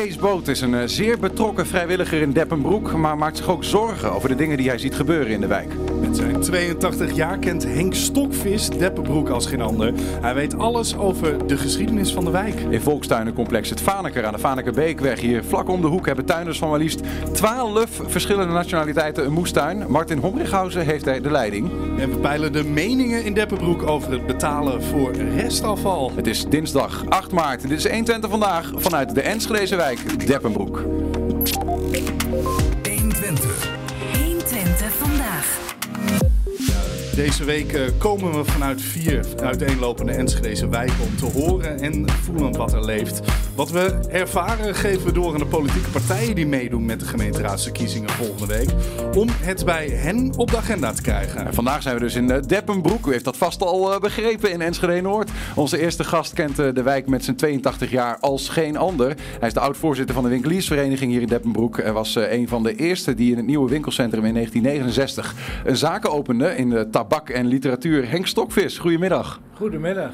Kees Boot is een eh, zeer betrokken vrijwilliger in Deppenbroek, maar maakt zich ook zorgen over de dingen die hij ziet gebeuren in de wijk. Zijn 82 jaar kent Henk Stokvis Deppenbroek als geen ander. Hij weet alles over de geschiedenis van de wijk. In volkstuinencomplex Het Vaneker aan de Vanekerbeekweg hier vlak om de hoek hebben tuinders van maar liefst 12 verschillende nationaliteiten een moestuin. Martin Homrichhausen heeft daar de leiding. En we peilen de meningen in Deppenbroek over het betalen voor restafval. Het is dinsdag 8 maart. Dit is 120 vandaag vanuit de Enschedeze wijk Deppenbroek. Deze week eh, komen we vanuit vier uiteenlopende Enschedeze wijken om te horen en voelen wat er leeft. Wat we ervaren geven we door aan de politieke partijen die meedoen met de gemeenteraadsverkiezingen volgende week. Om het bij hen op de agenda te krijgen. En vandaag zijn we dus in eh, Deppenbroek. U heeft dat vast al eh, begrepen in Enschede Noord. Onze eerste gast kent eh, de wijk met zijn 82 jaar als geen ander. Hij is de oud-voorzitter van de winkeliersvereniging hier in Deppenbroek. En was een van de eerste die in het nieuwe winkelcentrum in 1969 een zaken opende in de tabak en literatuur. Henk Stokvis, goedemiddag. Goedemiddag.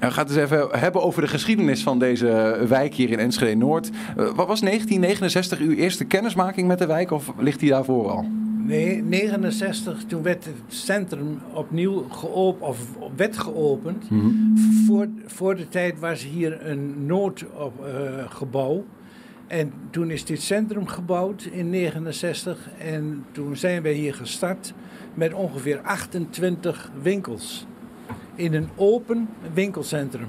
En we gaan het eens even hebben over de geschiedenis van deze wijk hier in Enschede Noord. Eh, wat was 1969 uw eerste kennismaking met de wijk of ligt die daarvoor al? Nee, 69, toen werd het centrum opnieuw geopend, of werd geopend. voor, voor de tijd was hier een noodgebouw. en toen is dit centrum gebouwd in 69. En toen zijn wij hier gestart met ongeveer 28 winkels. In een open winkelcentrum.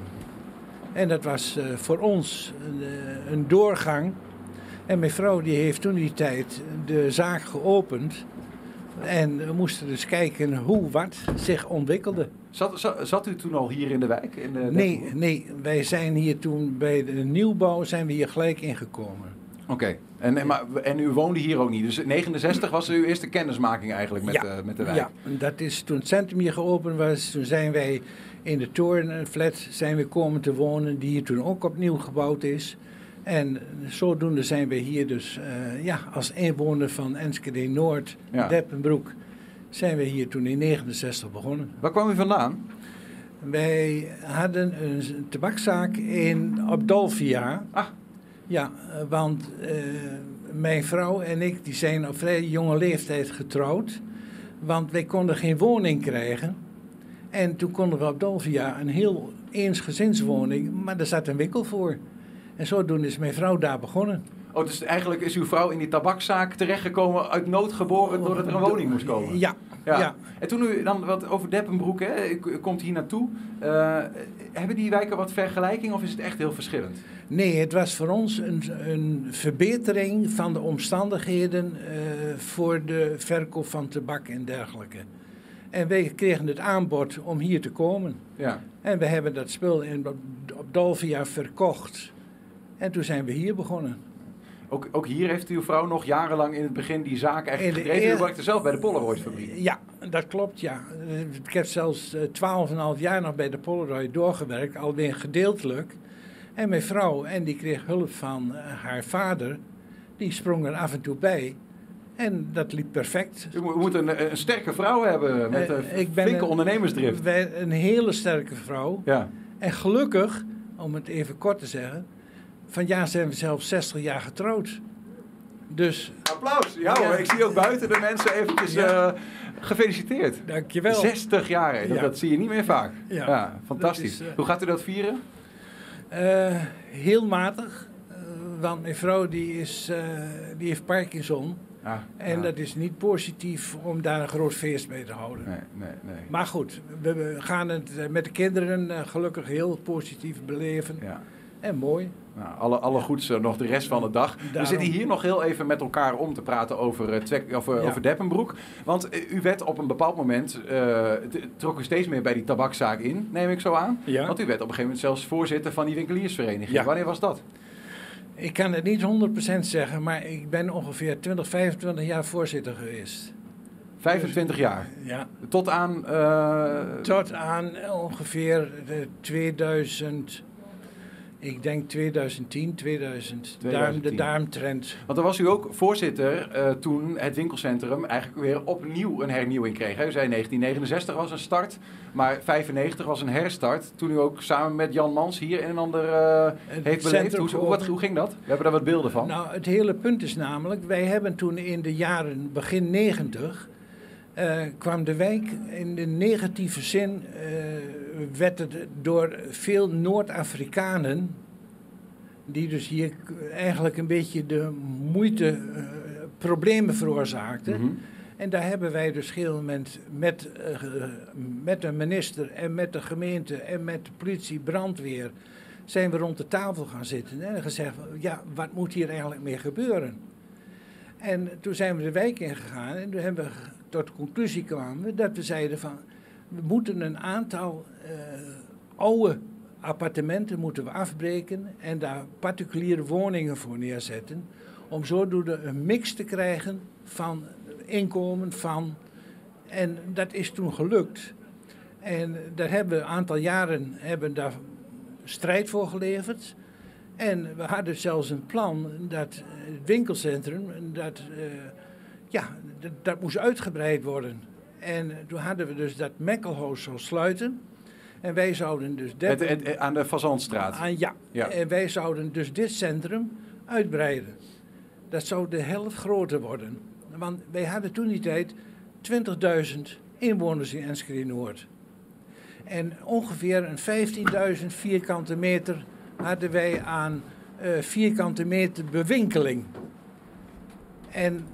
En dat was eh, voor ons een, eh, een doorgang. En mijn vrouw die heeft toen die tijd de zaak geopend. En we moesten dus kijken hoe wat zich ontwikkelde. Zat, zat, zat u toen al hier in de wijk? In de Nee, nee, wij zijn hier toen bij de nieuwbouw zijn we hier gelijk ingekomen. Oké, en, en, maar, en u woonde hier ook niet. Dus 69 was uw eerste kennismaking eigenlijk met, Ja. de, met de wijk. Ja, dat is toen het centrum hier geopend was. Toen zijn wij in de torenflat zijn we komen te wonen, die hier toen ook opnieuw gebouwd is. En zodoende zijn we hier dus eh, ja, als inwoner van Enschede Noord, Ja. Deppenbroek, zijn we hier toen in 69 begonnen. Waar kwam u vandaan? Wij hadden een tabakzaak in, op. Ah. Ja, eh, want eh, mijn vrouw en ik die zijn op vrij jonge leeftijd getrouwd. Want wij konden geen woning krijgen. En toen konden we op Dolvia een heel eensgezinswoning, maar daar zat een winkel voor. En zodoende is mijn vrouw daar begonnen. Oh, dus eigenlijk is uw vrouw in die tabakzaak terechtgekomen uit nood geboren doordat er een woning moest komen? Ja, ja. En toen u dan wat over Deppenbroek, hè, komt hier naartoe. eh, hebben die wijken wat vergelijking of is het echt heel verschillend? Nee, het was voor ons een, een verbetering van de omstandigheden eh, voor de verkoop van tabak en dergelijke. En wij kregen het aanbod om hier te komen. Ja. En we hebben dat spul in, op, op Dolvia verkocht. En toen zijn we hier begonnen. Ook, ook hier heeft uw vrouw nog jarenlang in het begin die zaak In de gedreven. U werkte zelf bij de Polaroid-fabriek. Ja, dat klopt, ja. Eh, Ik heb zelfs eh, 12,5 jaar nog bij de Polaroid doorgewerkt, alweer gedeeltelijk. En mijn vrouw, en die kreeg hulp van eh, haar vader, die sprong er af en toe bij. En dat liep perfect. U moet, moet een, een sterke vrouw hebben met Eh, een ik ben flinke een- ondernemersdrift. Een hele sterke vrouw. Ja. En gelukkig, om het even kort te zeggen, van ja zijn we zelfs 60 jaar getrouwd. Dus, Applaus. Ja, ik zie ook buiten de mensen eventjes Ja. eh, gefeliciteerd. dankjewel. 60 jaar, hè. dat, Ja. dat zie je niet meer vaak. Ja, fantastisch. Is, eh, Hoe gaat u dat vieren? Eh, heel matig, want mijn vrouw die, is, die heeft Parkinson. Ah, En ah. dat is niet positief om daar een groot feest mee te houden. Nee, nee, nee. Maar goed, we, gaan het met de kinderen gelukkig heel positief beleven. Ja. En mooi. Nou, alle, alle goeds eh, nog de rest van de dag. We zitten hier nog heel even met elkaar om te praten over, eh, Twek- over, Ja. over Deppenbroek. Want eh, u werd op een bepaald moment, eh, t- trok u steeds meer bij die tabakzaak in, neem ik zo aan. Ja. Want u werd op een gegeven moment zelfs voorzitter van die winkeliersvereniging. Ja. Wanneer was dat? Ik kan het niet 100% zeggen, maar ik ben ongeveer 20, 25 jaar voorzitter geweest. 25 jaar. Ja. Tot aan... eh, Tot aan ongeveer de 2000, Ik denk 2010, 2000, Darm, 2010. de darmtrend. Want dan was u ook voorzitter eh, toen het winkelcentrum eigenlijk weer opnieuw een hernieuwing kreeg. Hè? U zei 1969 was een start, maar 95 was een herstart. Toen u ook samen met Jan Mans hier een en ander eh, heeft beleefd. Hoe, hoe, wat, geopend. hoe ging dat? We hebben daar wat beelden van. Nou, het hele punt is namelijk, wij hebben toen in de jaren begin 90 eh, kwam de wijk in de negatieve zin, eh, werd het door veel Noord-Afrikanen, die dus hier eigenlijk een beetje de moeite, eh, problemen veroorzaakten. Mhm. En daar hebben wij dus gegeven moment met, met de minister en met de gemeente en met de politie, brandweer, zijn we rond de tafel gaan zitten en gezegd, ja, wat moet hier eigenlijk mee gebeuren? En toen zijn we de wijk ingegaan en toen hebben we tot de conclusie kwamen dat we zeiden van, we moeten een aantal eh, oude appartementen moeten we afbreken en daar particuliere woningen voor neerzetten, om zodoende een mix te krijgen van inkomen van, en dat is toen gelukt. En daar hebben we een aantal jaren hebben daar strijd voor geleverd. En we hadden zelfs een plan dat eh, het winkelcentrum, dat, eh, ja, dat, moest uitgebreid worden. En toen hadden we dus dat Mekkelhuis zou sluiten. En wij zouden dus... Deppen- het- aan de Fazantstraat. aan, ja. Ja. en wij zouden dus dit centrum uitbreiden. Dat zou de helft groter worden. Want wij hadden toen die tijd 20.000 inwoners in Enschede Noord. En ongeveer een 15.000 vierkante meter hadden wij aan eh, vierkante meter bewinkeling. En,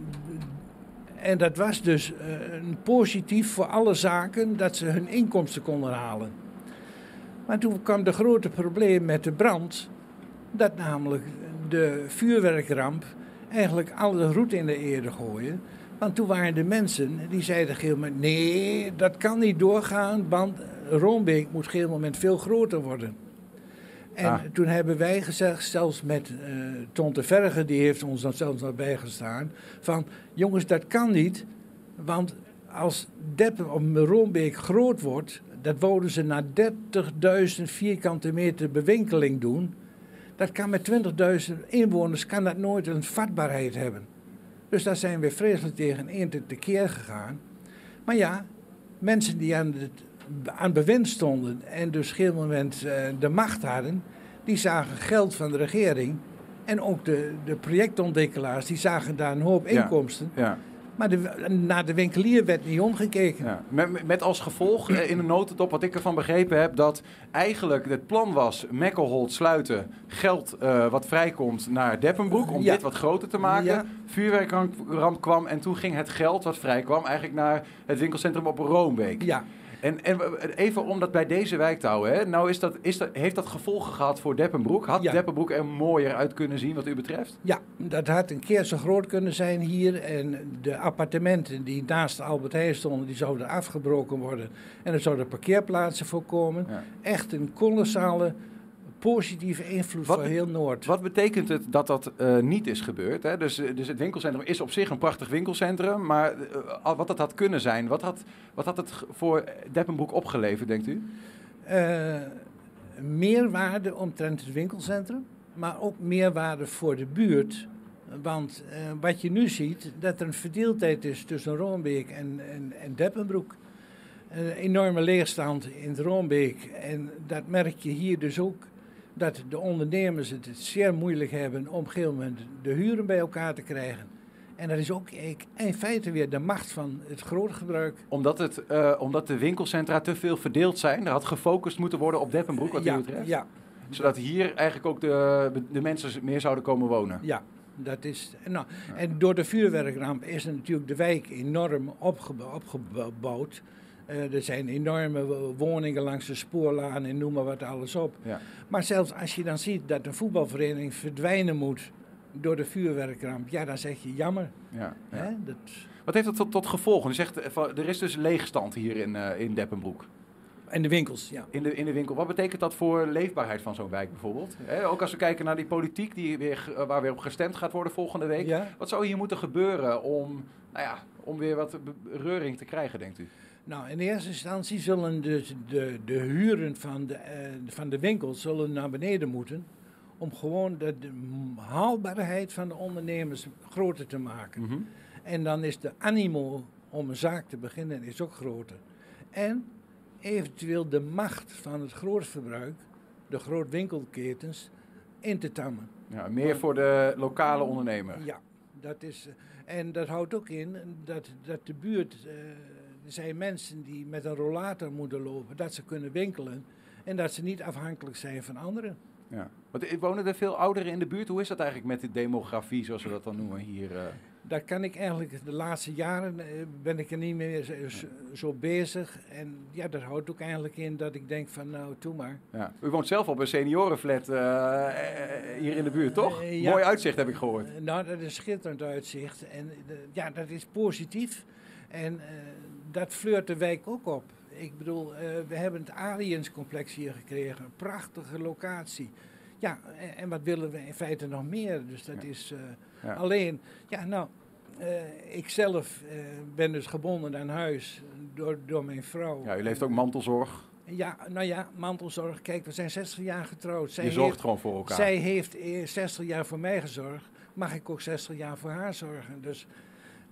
en dat was dus eh, een positief voor alle zaken dat ze hun inkomsten konden halen. Maar toen kwam de grote probleem met de brand, dat namelijk de vuurwerkramp eigenlijk alle roet in de erde gooien. Want toen waren de mensen die zeiden gegeven moment, nee, dat kan niet doorgaan, want Roombeek moet een moment veel groter worden. En Ah. toen hebben wij gezegd, zelfs met eh Ton de Verge, die heeft ons dan zelfs nog bijgestaan, van jongens, dat kan niet, want als Deppen of Roombeek groot wordt, dat wouden ze naar 30.000 vierkante meter bewinkeling doen. Dat kan met 20.000 inwoners kan dat nooit een vatbaarheid hebben. Dus daar zijn we vreselijk tegen in te tekeer gegaan. Maar ja, mensen die aan het aan bewind stonden en dus op een gegeven moment de macht hadden, die zagen geld van de regering. En ook de, de projectontwikkelaars, die zagen daar een hoop inkomsten. Ja. Maar de, naar de winkelier werd niet omgekeken. Ja. Met, met- als gevolg eh, in een notendop wat ik ervan begrepen heb, dat eigenlijk het plan was Mekkelholt sluiten, geld eh, wat vrijkomt naar Deppenbroek om Ja. dit wat groter te maken. Ja. Vuurwerkramp kwam en toen ging het geld wat vrij kwam eigenlijk naar het winkelcentrum op Roombeek. Ja, En, en even om dat bij deze wijk te houden, hè. Nou is dat, is dat, heeft dat gevolgen gehad voor Deppenbroek? Had Ja. Deppenbroek er mooier uit kunnen zien wat u betreft? Ja, dat had een keer zo groot kunnen zijn hier. En de appartementen die naast Albert Heijn stonden, die zouden afgebroken worden. En er zouden parkeerplaatsen voor komen. Ja. Echt een kolossale positieve invloed Wat voor heel Noord. Wat betekent het dat dat eh, niet is gebeurd? Hè? Dus, eh, dus het winkelcentrum is op zich een prachtig winkelcentrum, maar eh, wat het had kunnen zijn, wat had, wat had het voor Deppenbroek opgeleverd, denkt u? Eh, meerwaarde omtrent het winkelcentrum, maar ook meerwaarde voor de buurt. Want wat je nu ziet, dat er een verdeeldheid is tussen Roombeek en, en, en Deppenbroek. Een enorme leegstand in het Roombeek. En dat merk je hier dus ook, dat de ondernemers het zeer moeilijk hebben om op een gegeven moment de huren bij elkaar te krijgen. En dat is ook in feite weer de macht van het grootgebruik. Omdat, het, eh, omdat de winkelcentra te veel verdeeld zijn. Er had gefocust moeten worden op Deppenbroek, wat ja, betreft. ja, Zodat hier eigenlijk ook de, de mensen meer zouden komen wonen. Ja, dat is. Nou, En door de vuurwerkramp is natuurlijk de wijk enorm opgebouwd. Eh, er zijn enorme wo- woningen langs de spoorlaan en noem maar wat alles op. Ja. Maar zelfs als je dan ziet dat een voetbalvereniging verdwijnen moet door de vuurwerkramp, ja, dan zeg je jammer. Ja, ja. Hè? Dat, Wat heeft dat tot, tot gevolg? U zegt, eh, er is dus leegstand hier in, eh, in Deppenbroek. en de winkels, ja. In de, in de winkel. Wat betekent dat voor leefbaarheid van zo'n wijk bijvoorbeeld? Ook als we kijken naar die politiek die weer, waar weer op gestemd gaat worden volgende week. ja. Wat zou hier moeten gebeuren om, nou ja, om weer wat reuring te krijgen, denkt u? Nou, in eerste instantie zullen dus de, de huren van de, eh, van de winkels zullen naar beneden moeten. om gewoon de, de haalbaarheid van de ondernemers groter te maken. Mhm. En dan is de animo om een zaak te beginnen is ook groter. En eventueel de macht van het grootverbruik, de grootwinkelketens, in te tammen. Ja, meer voor de lokale ondernemer. Ja, dat is. eh, En dat houdt ook in dat, dat de buurt. eh, zijn mensen die met een rollator moeten lopen, dat ze kunnen winkelen. En dat ze niet afhankelijk zijn van anderen. Ja. Want eh, wonen er veel ouderen in de buurt? Hoe is dat eigenlijk met de demografie, zoals we dat dan noemen hier? eh? Daar kan ik eigenlijk de laatste jaren eh, ben ik er niet meer zo, bezig. En ja, dat houdt ook eigenlijk in dat ik denk van nou, doe maar. Ja. U woont zelf op een seniorenflat hier in de buurt, toch? Ja. Mooi uitzicht heb ik gehoord. Eh, Nou, dat is schitterend uitzicht. En ja, dat is positief. En dat fleurt de wijk ook op. Ik bedoel, eh, we hebben het Aliens-complex hier gekregen. Een prachtige locatie. Ja, en, en wat willen we in feite nog meer? Dus dat Ja. is eh, Ja. alleen... Ja, nou, eh, ik zelf ben dus gebonden aan huis door, door mijn vrouw. Ja, u leeft ook mantelzorg. Ja, nou ja, mantelzorg. Kijk, we zijn 60 jaar getrouwd. Zij Je zorgt heeft- gewoon voor elkaar. zij heeft eh, 60 jaar voor mij gezorgd. Mag ik ook 60 jaar voor haar zorgen? Dus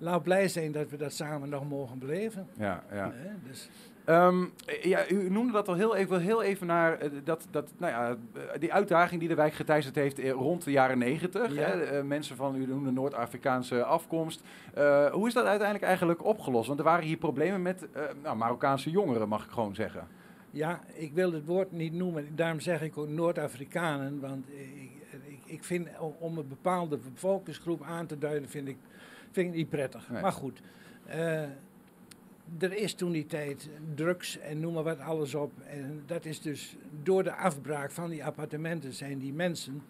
laat blij zijn dat we dat samen nog mogen beleven. Ja, ja. Dus, Ehm, ja, u noemde dat al heel even, heel even naar eh, dat, dat, nou ja, eh, die uitdaging die de wijk geteisterd heeft eh, rond de jaren negentig. Ja. mensen van, u noemde Noord-Afrikaanse afkomst. Hoe is dat uiteindelijk eigenlijk opgelost? Want er waren hier problemen met nou, Marokkaanse jongeren, mag ik gewoon zeggen. ja, ik wil het woord niet noemen. Daarom zeg ik ook Noord-Afrikanen. Want ik, ik, ik vind om- om een bepaalde bevolkingsgroep aan te duiden, vind ik, vind ik niet prettig. Nee. Maar goed. eh, er is toen die tijd drugs en noem maar wat alles op. En dat is dus door de afbraak van die appartementen zijn die mensen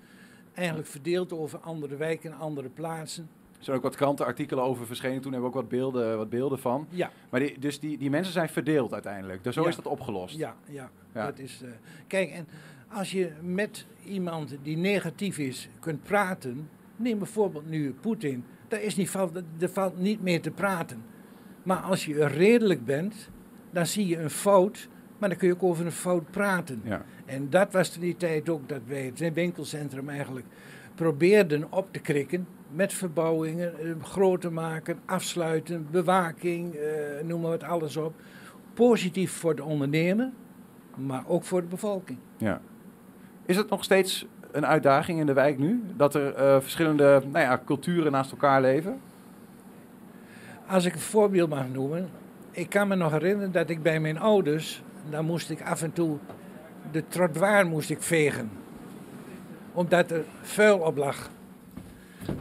eigenlijk verdeeld over andere wijken en andere plaatsen. Er zijn ook wat krantenartikelen over verschenen. Toen hebben we ook wat beelden, wat beelden van. Ja, Maar die, dus die, die mensen zijn verdeeld uiteindelijk. Dus zo Ja. is dat opgelost. ja, ja. Ja. Dat is, eh, kijk, en als je met iemand die negatief is kunt praten, neem bijvoorbeeld nu Poetin, daar is niet, er valt niet meer te praten. Maar als je redelijk bent, dan zie je een fout, maar dan kun je ook over een fout praten. Ja. En dat was toen die tijd ook dat wij het winkelcentrum eigenlijk probeerden op te krikken. Met verbouwingen, eh, groter maken, afsluiten, bewaking, eh, noem maar wat alles op. Positief voor de ondernemer, maar ook voor de bevolking. Ja. Is het nog steeds een uitdaging in de wijk nu? Dat er eh, verschillende nou ja, culturen naast elkaar leven? Als ik een voorbeeld mag noemen. Ik kan me nog herinneren dat ik bij mijn ouders, dan moest ik af en toe de trottoir moest ik vegen. Omdat er vuil op lag.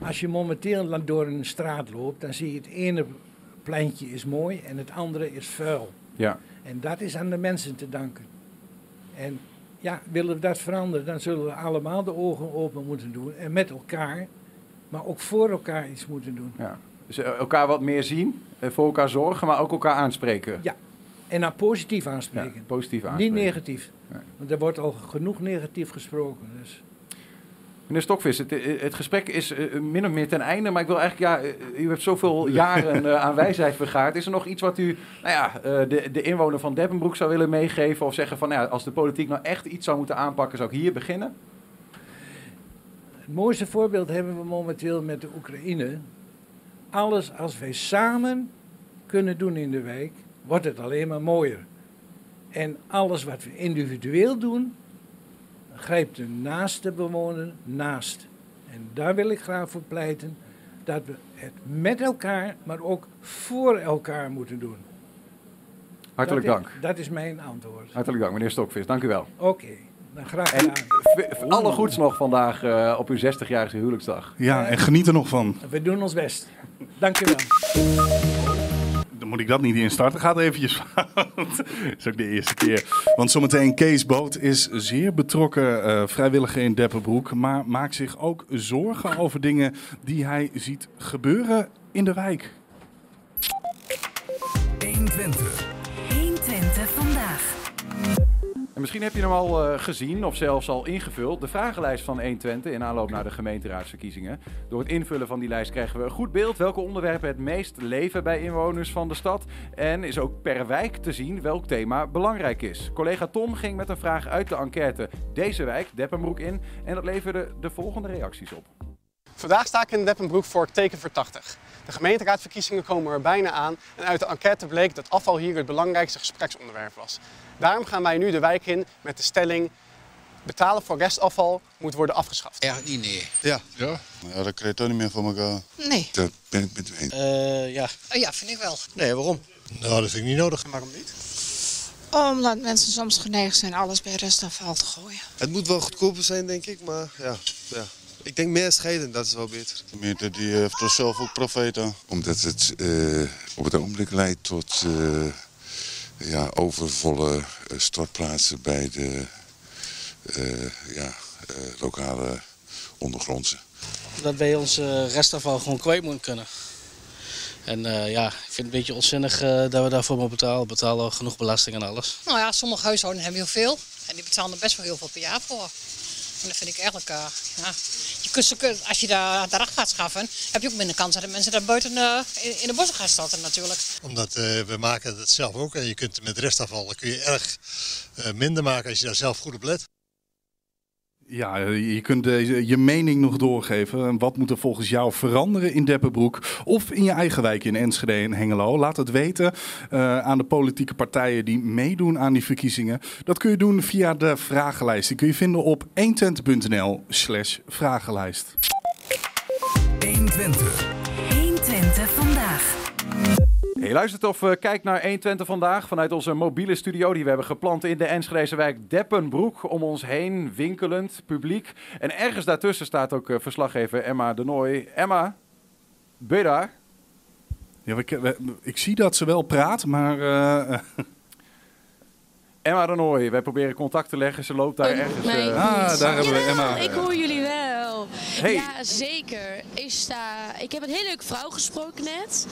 Als je momenteel door een straat loopt, dan zie je het ene pleintje is mooi en het andere is vuil. Ja. En dat is aan de mensen te danken. En ja, willen we dat veranderen, dan zullen we allemaal de ogen open moeten doen. En met elkaar, maar ook voor elkaar iets moeten doen. ja. Dus eh, elkaar wat meer zien, eh, voor elkaar zorgen, maar ook elkaar aanspreken. Ja, en dan positief Ja, aanspreken. positief Niet aanspreken. negatief. Nee. Want er wordt al genoeg negatief gesproken. Dus. Meneer Stokvis, het, eh, het gesprek is eh, min of meer ten einde, maar ik wil eigenlijk, ja, eh, u heeft zoveel jaren eh, aan wijsheid vergaard. Is er nog iets wat u, nou ja, eh, de, de inwoner van Deppenbroek zou willen meegeven of zeggen van, nou ja, als de politiek nou echt iets zou moeten aanpakken, zou ik hier beginnen? Het mooiste voorbeeld hebben we momenteel met de Oekraïne. Alles als wij samen kunnen doen in de wijk, wordt het alleen maar mooier. En alles wat we individueel doen, grijpt de naaste bewoner naast. En daar wil ik graag voor pleiten dat we het met elkaar, maar ook voor elkaar moeten doen. Hartelijk dat dank. Is, dat is mijn antwoord. Hartelijk dank, meneer Stokvis. Dank u wel. Oké, dan graag gedaan. v- alle goeds nog vandaag eh, op uw 60-jarige huwelijksdag. Ja, en geniet er nog van. We doen ons best. Dank u wel. Dan moet ik dat niet instarten. Gaat eventjes fout. is ook de eerste keer. Want zometeen Kees Boot is zeer betrokken eh, vrijwilliger in Depperbroek. Maar maakt zich ook zorgen over dingen die hij ziet gebeuren in de wijk. 120. 120 vandaag. En misschien heb je hem al eh, gezien of zelfs al ingevuld. De vragenlijst van 120 in aanloop naar de gemeenteraadsverkiezingen. Door het invullen van die lijst krijgen we een goed beeld welke onderwerpen het meest leven bij inwoners van de stad. En is ook per wijk te zien welk thema belangrijk is. Collega Tom ging met een vraag uit de enquête deze wijk, Deppenbroek, in. En dat leverde de volgende reacties op. Vandaag sta ik in Deppenbroek voor teken voor 80. De gemeenteraadverkiezingen komen er bijna aan en uit de enquête bleek dat afval hier het belangrijkste gespreksonderwerp was. Daarom gaan wij nu de wijk in met de stelling betalen voor restafval moet worden afgeschaft. Eigenlijk niet, nee. Ja. Ja? ja, dat krijg je toch niet meer voor elkaar. Nee. Dat ben ik met u eens. Uh, ja. Oh, ja, vind ik wel. Nee, waarom? Nou, dat vind ik niet nodig. En waarom niet? Omdat mensen soms geneigd zijn alles bij restafval te gooien. Het moet wel goedkoper zijn, denk ik, maar ja. ja. Ik denk meer scheiden, dat is wel beter. De gemeente die heeft er zelf ook profijt aan. Omdat het uh, op het ogenblik leidt tot uh, ja, overvolle uh, stortplaatsen bij de ja, lokale ondergrondse. Dat wij ons restafval gewoon kwijt moeten kunnen. En ja, ik vind het een beetje onzinnig dat we daarvoor moeten betalen. We betalen genoeg belasting en alles. Nou ja, sommige huishoudens hebben heel veel. En die betalen er best wel heel veel per jaar voor. Dat vind ik eigenlijk, uh, ja. Je kunt, als je daar, daar gaat schaffen, heb je ook minder kans dat de mensen daar buiten uh, in, de bossen gaan starten natuurlijk. Omdat uh, we maken het zelf ook en je kunt met restafval kun je erg minder maken als je daar zelf goed op let. Ja, je kunt je mening nog doorgeven. Wat moet er volgens jou veranderen in Deppenbroek of in je eigen wijk in Enschede en Hengelo? Laat het weten uh, aan de politieke partijen die meedoen aan die verkiezingen. Dat kun je doen via de vragenlijst. Die kun je vinden op 120.nl slash vragenlijst. 120. 120 vandaag. Je luistert of uh, kijkt naar 120 vandaag vanuit onze mobiele studio die we hebben geplant in de Enschedeze wijk Deppenbroek. Om ons heen winkelend publiek. En ergens daartussen staat ook uh, verslaggever Emma de Nooy. Emma, ben je daar? Ja, we, ik zie dat ze wel praat, maar... Uh, Emma de Nooy, wij proberen contact te leggen. Ze loopt daar ergens. ah, daar hebben we Emma. Ik hoor jullie wel. Hey. Ja, zeker. Ik, sta, ik heb een hele leuke vrouw gesproken net.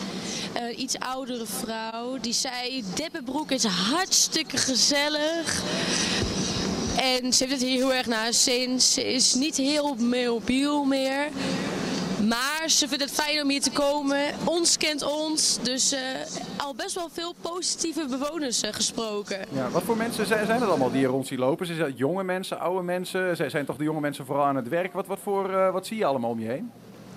Uh, iets oudere vrouw. Die zei, Deppenbroek is hartstikke gezellig. En ze heeft het hier heel erg naar zin. Ze is niet heel mobiel meer. Maar ze vindt het fijn om hier te komen. Ons kent ons. Dus uh, al best wel veel positieve bewoners uh, gesproken. Ja, wat voor mensen zijn, zijn het allemaal die hier rond zien lopen? Zijn het jonge mensen, oude mensen? Zijn, zijn toch de jonge mensen vooral aan het werk? Wat, wat, voor, uh, wat zie je allemaal om je heen?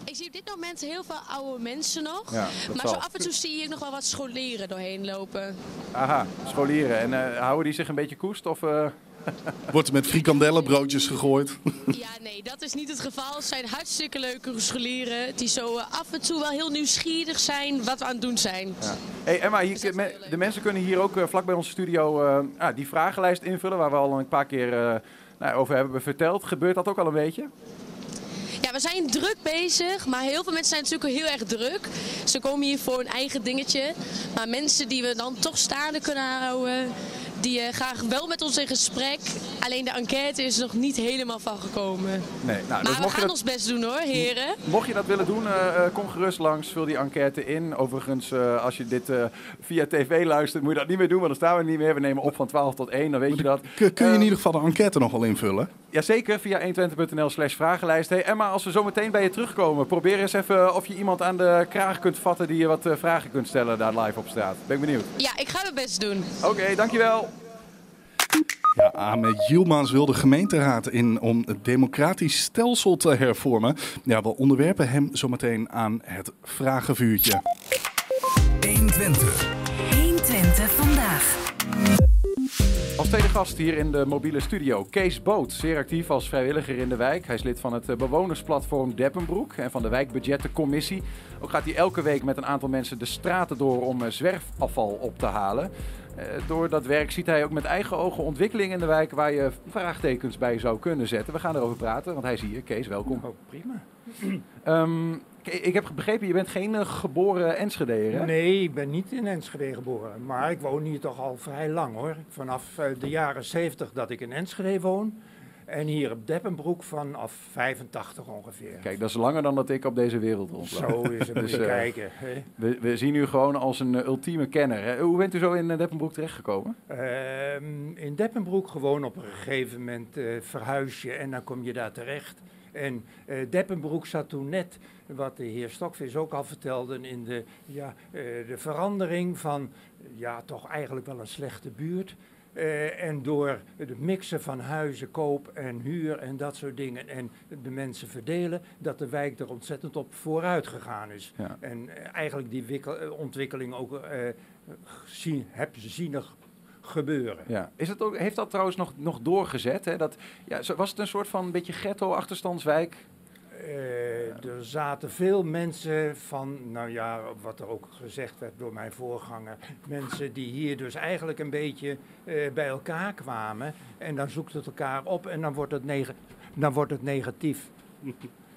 Ik zie op dit moment heel veel oude mensen nog. Ja, maar zo af en toe zie je nog wel wat scholieren doorheen lopen. Aha, scholieren. En houden die zich een beetje koest? Of, Wordt er met frikandellenbroodjes gegooid? Ja, nee, dat is niet het geval. Het zijn hartstikke leuke scholieren die zo af en toe wel heel nieuwsgierig zijn wat we aan het doen zijn. Ja. Hey Emma, hier, de mensen kunnen hier ook vlak bij onze studio uh, ah, die vragenlijst invullen waar we al een paar keer uh, nou, over hebben verteld. Gebeurt dat ook al een beetje? Ja, we zijn druk bezig, maar heel veel mensen zijn natuurlijk heel erg druk. Ze komen hier voor hun eigen dingetje. Maar mensen die we dan toch staande kunnen houden, die uh, graag wel met ons in gesprek. Alleen de enquête is er nog niet helemaal van gekomen. Nee, nou, maar dus we gaan dat... ons best doen hoor, heren. Mocht je dat willen doen, uh, kom gerust langs. Vul die enquête in. Overigens, uh, als je dit via tv luistert, moet je dat niet meer doen. Want dan staan we niet meer. We nemen op van 12 tot 1, dan weet je dat. Kun, kun je in ieder geval de enquête nog wel invullen? Jazeker, via 120.nl slash vragenlijst. Hey Emma, als we zo meteen bij je terugkomen, probeer eens even of je iemand aan de kraag kunt vatten die je wat vragen kunt stellen daar live op straat. Ben ik benieuwd. Ja, ik ga mijn best doen. Oké, okay, dankjewel. Ja, Ahmed Yilmaz wil de gemeenteraad in om het democratisch stelsel te hervormen. Ja, we onderwerpen hem zometeen aan het vragenvuurtje. 120. 120 vandaag. Als tweede gast hier in de mobiele studio, Kees Boot. Zeer actief als vrijwilliger in de wijk. Hij is lid van het bewonersplatform Deppenbroek en van de wijkbudgettencommissie. Ook gaat hij elke week met een aantal mensen de straten door om zwerfafval op te halen. Uh, door dat werk ziet hij ook met eigen ogen ontwikkelingen in de wijk waar je vraagtekens bij zou kunnen zetten. We gaan erover praten, want hij is hier. Kees, welkom. Oh, prima. um, ik heb begrepen, je bent geen uh, geboren Enschedeer, hè? Nee, ik ben niet in Enschede geboren. Maar ik woon hier toch al vrij lang, hoor. Vanaf uh, de jaren 70 dat ik in Enschede woon. En hier op Deppenbroek vanaf 85 ongeveer. Kijk, dat is langer dan dat ik op deze wereld rondloop. Zo is het, je eh, kijken. hè. We, we zien u gewoon als een eh, ultieme kenner. Hè? Hoe bent u zo in uh, Deppenbroek terechtgekomen? Ehm, in Deppenbroek gewoon op een gegeven moment eh, verhuis je en dan kom je daar terecht. En eh, Deppenbroek zat toen net, wat de heer Stokvis ook al vertelde, in de, ja, eh, de verandering van ja, toch eigenlijk wel een slechte buurt. Eh, en door het mixen van huizen, koop en huur en dat soort dingen en de mensen verdelen, dat de wijk er ontzettend op vooruit gegaan is. Ja. En eh, eigenlijk die wikkel- eh, ontwikkeling ook eh, zien, heb zien gebeuren. Ja. Is het ook, heeft dat trouwens nog, nog doorgezet? Hè? Dat, ja, was het een soort van beetje ghetto-achterstandswijk? Eh, er zaten veel mensen van, nou ja, wat er ook gezegd werd door mijn voorganger, mensen die hier dus eigenlijk een beetje eh, bij elkaar kwamen en dan zoekt het elkaar op en dan wordt het, neg- dan wordt het negatief.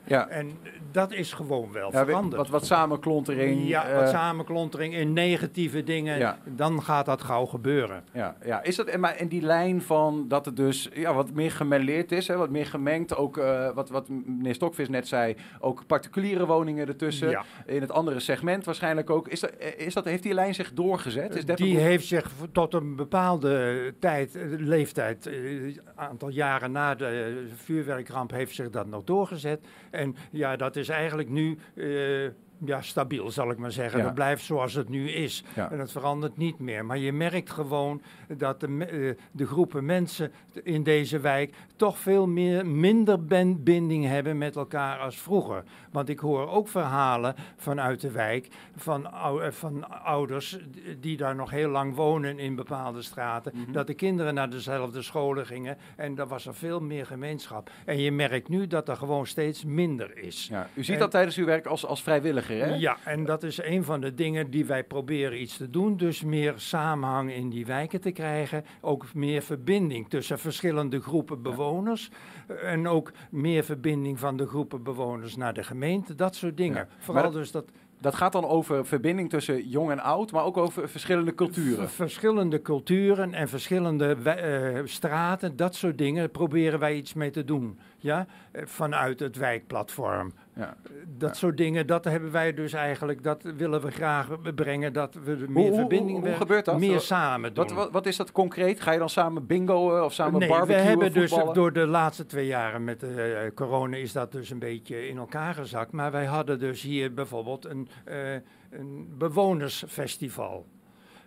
Ja. En dat is gewoon wel Ja, veranderd. wat, wat samenklontering. Ja, eh, wat samenklontering in negatieve dingen, Ja. dan gaat dat gauw gebeuren. Ja, ja. Is dat, en, maar, en die lijn van dat het dus ja, wat meer gemêleerd is, hè, wat meer gemengd, ook eh, wat, wat meneer Stokvis net zei, ook particuliere woningen ertussen, Ja. in het andere segment waarschijnlijk ook. Is dat, eh, is dat, heeft die lijn zich doorgezet? Is Die heeft zich tot een bepaalde tijd, eh, leeftijd, een aantal jaren na de eh, vuurwerkramp, heeft zich dat nog doorgezet. En ja, dat is eigenlijk nu eh, ja, stabiel, zal ik maar zeggen. Ja. Dat blijft zoals het nu is. Ja. En dat verandert niet meer. Maar je merkt gewoon dat de, eh, de groepen mensen in deze wijk toch veel meer, minder ben- binding hebben met elkaar als vroeger. Want ik hoor ook verhalen vanuit de wijk van, ou- eh, van ouders die daar nog heel lang wonen in bepaalde straten. Mhm. Dat de kinderen naar dezelfde scholen gingen en daar was er veel meer gemeenschap. En je merkt nu dat er gewoon steeds minder is. Ja, u ziet En- dat tijdens uw werk als, als vrijwilliger, hè? ja, en dat is een van de dingen die wij proberen iets te doen. Dus meer samenhang in die wijken te krijgen. Ook meer verbinding tussen verschillende groepen bewoners. Eh, En ook meer verbinding van de groepen bewoners naar de gemeente. Dat soort dingen. Vooral dat- dus dat Dat gaat dan over verbinding tussen jong en oud, maar ook over verschillende culturen. verschillende culturen en verschillende eh, straten. Dat soort dingen proberen wij iets mee te doen. Ja? Eh, Vanuit het wijkplatform. Ja. Dat soort dingen, dat hebben wij dus eigenlijk, dat willen we graag brengen, dat we meer Hoe, verbinding, hoe, hoe gebeurt dat? meer samen doen. Wat, wat, wat is dat concreet? Ga je dan samen bingoen of samen nee, barbecuen, we hebben dus door de laatste twee jaren met eh, corona is dat dus een beetje in elkaar gezakt. Maar wij hadden dus hier bijvoorbeeld een, eh, een bewonersfestival.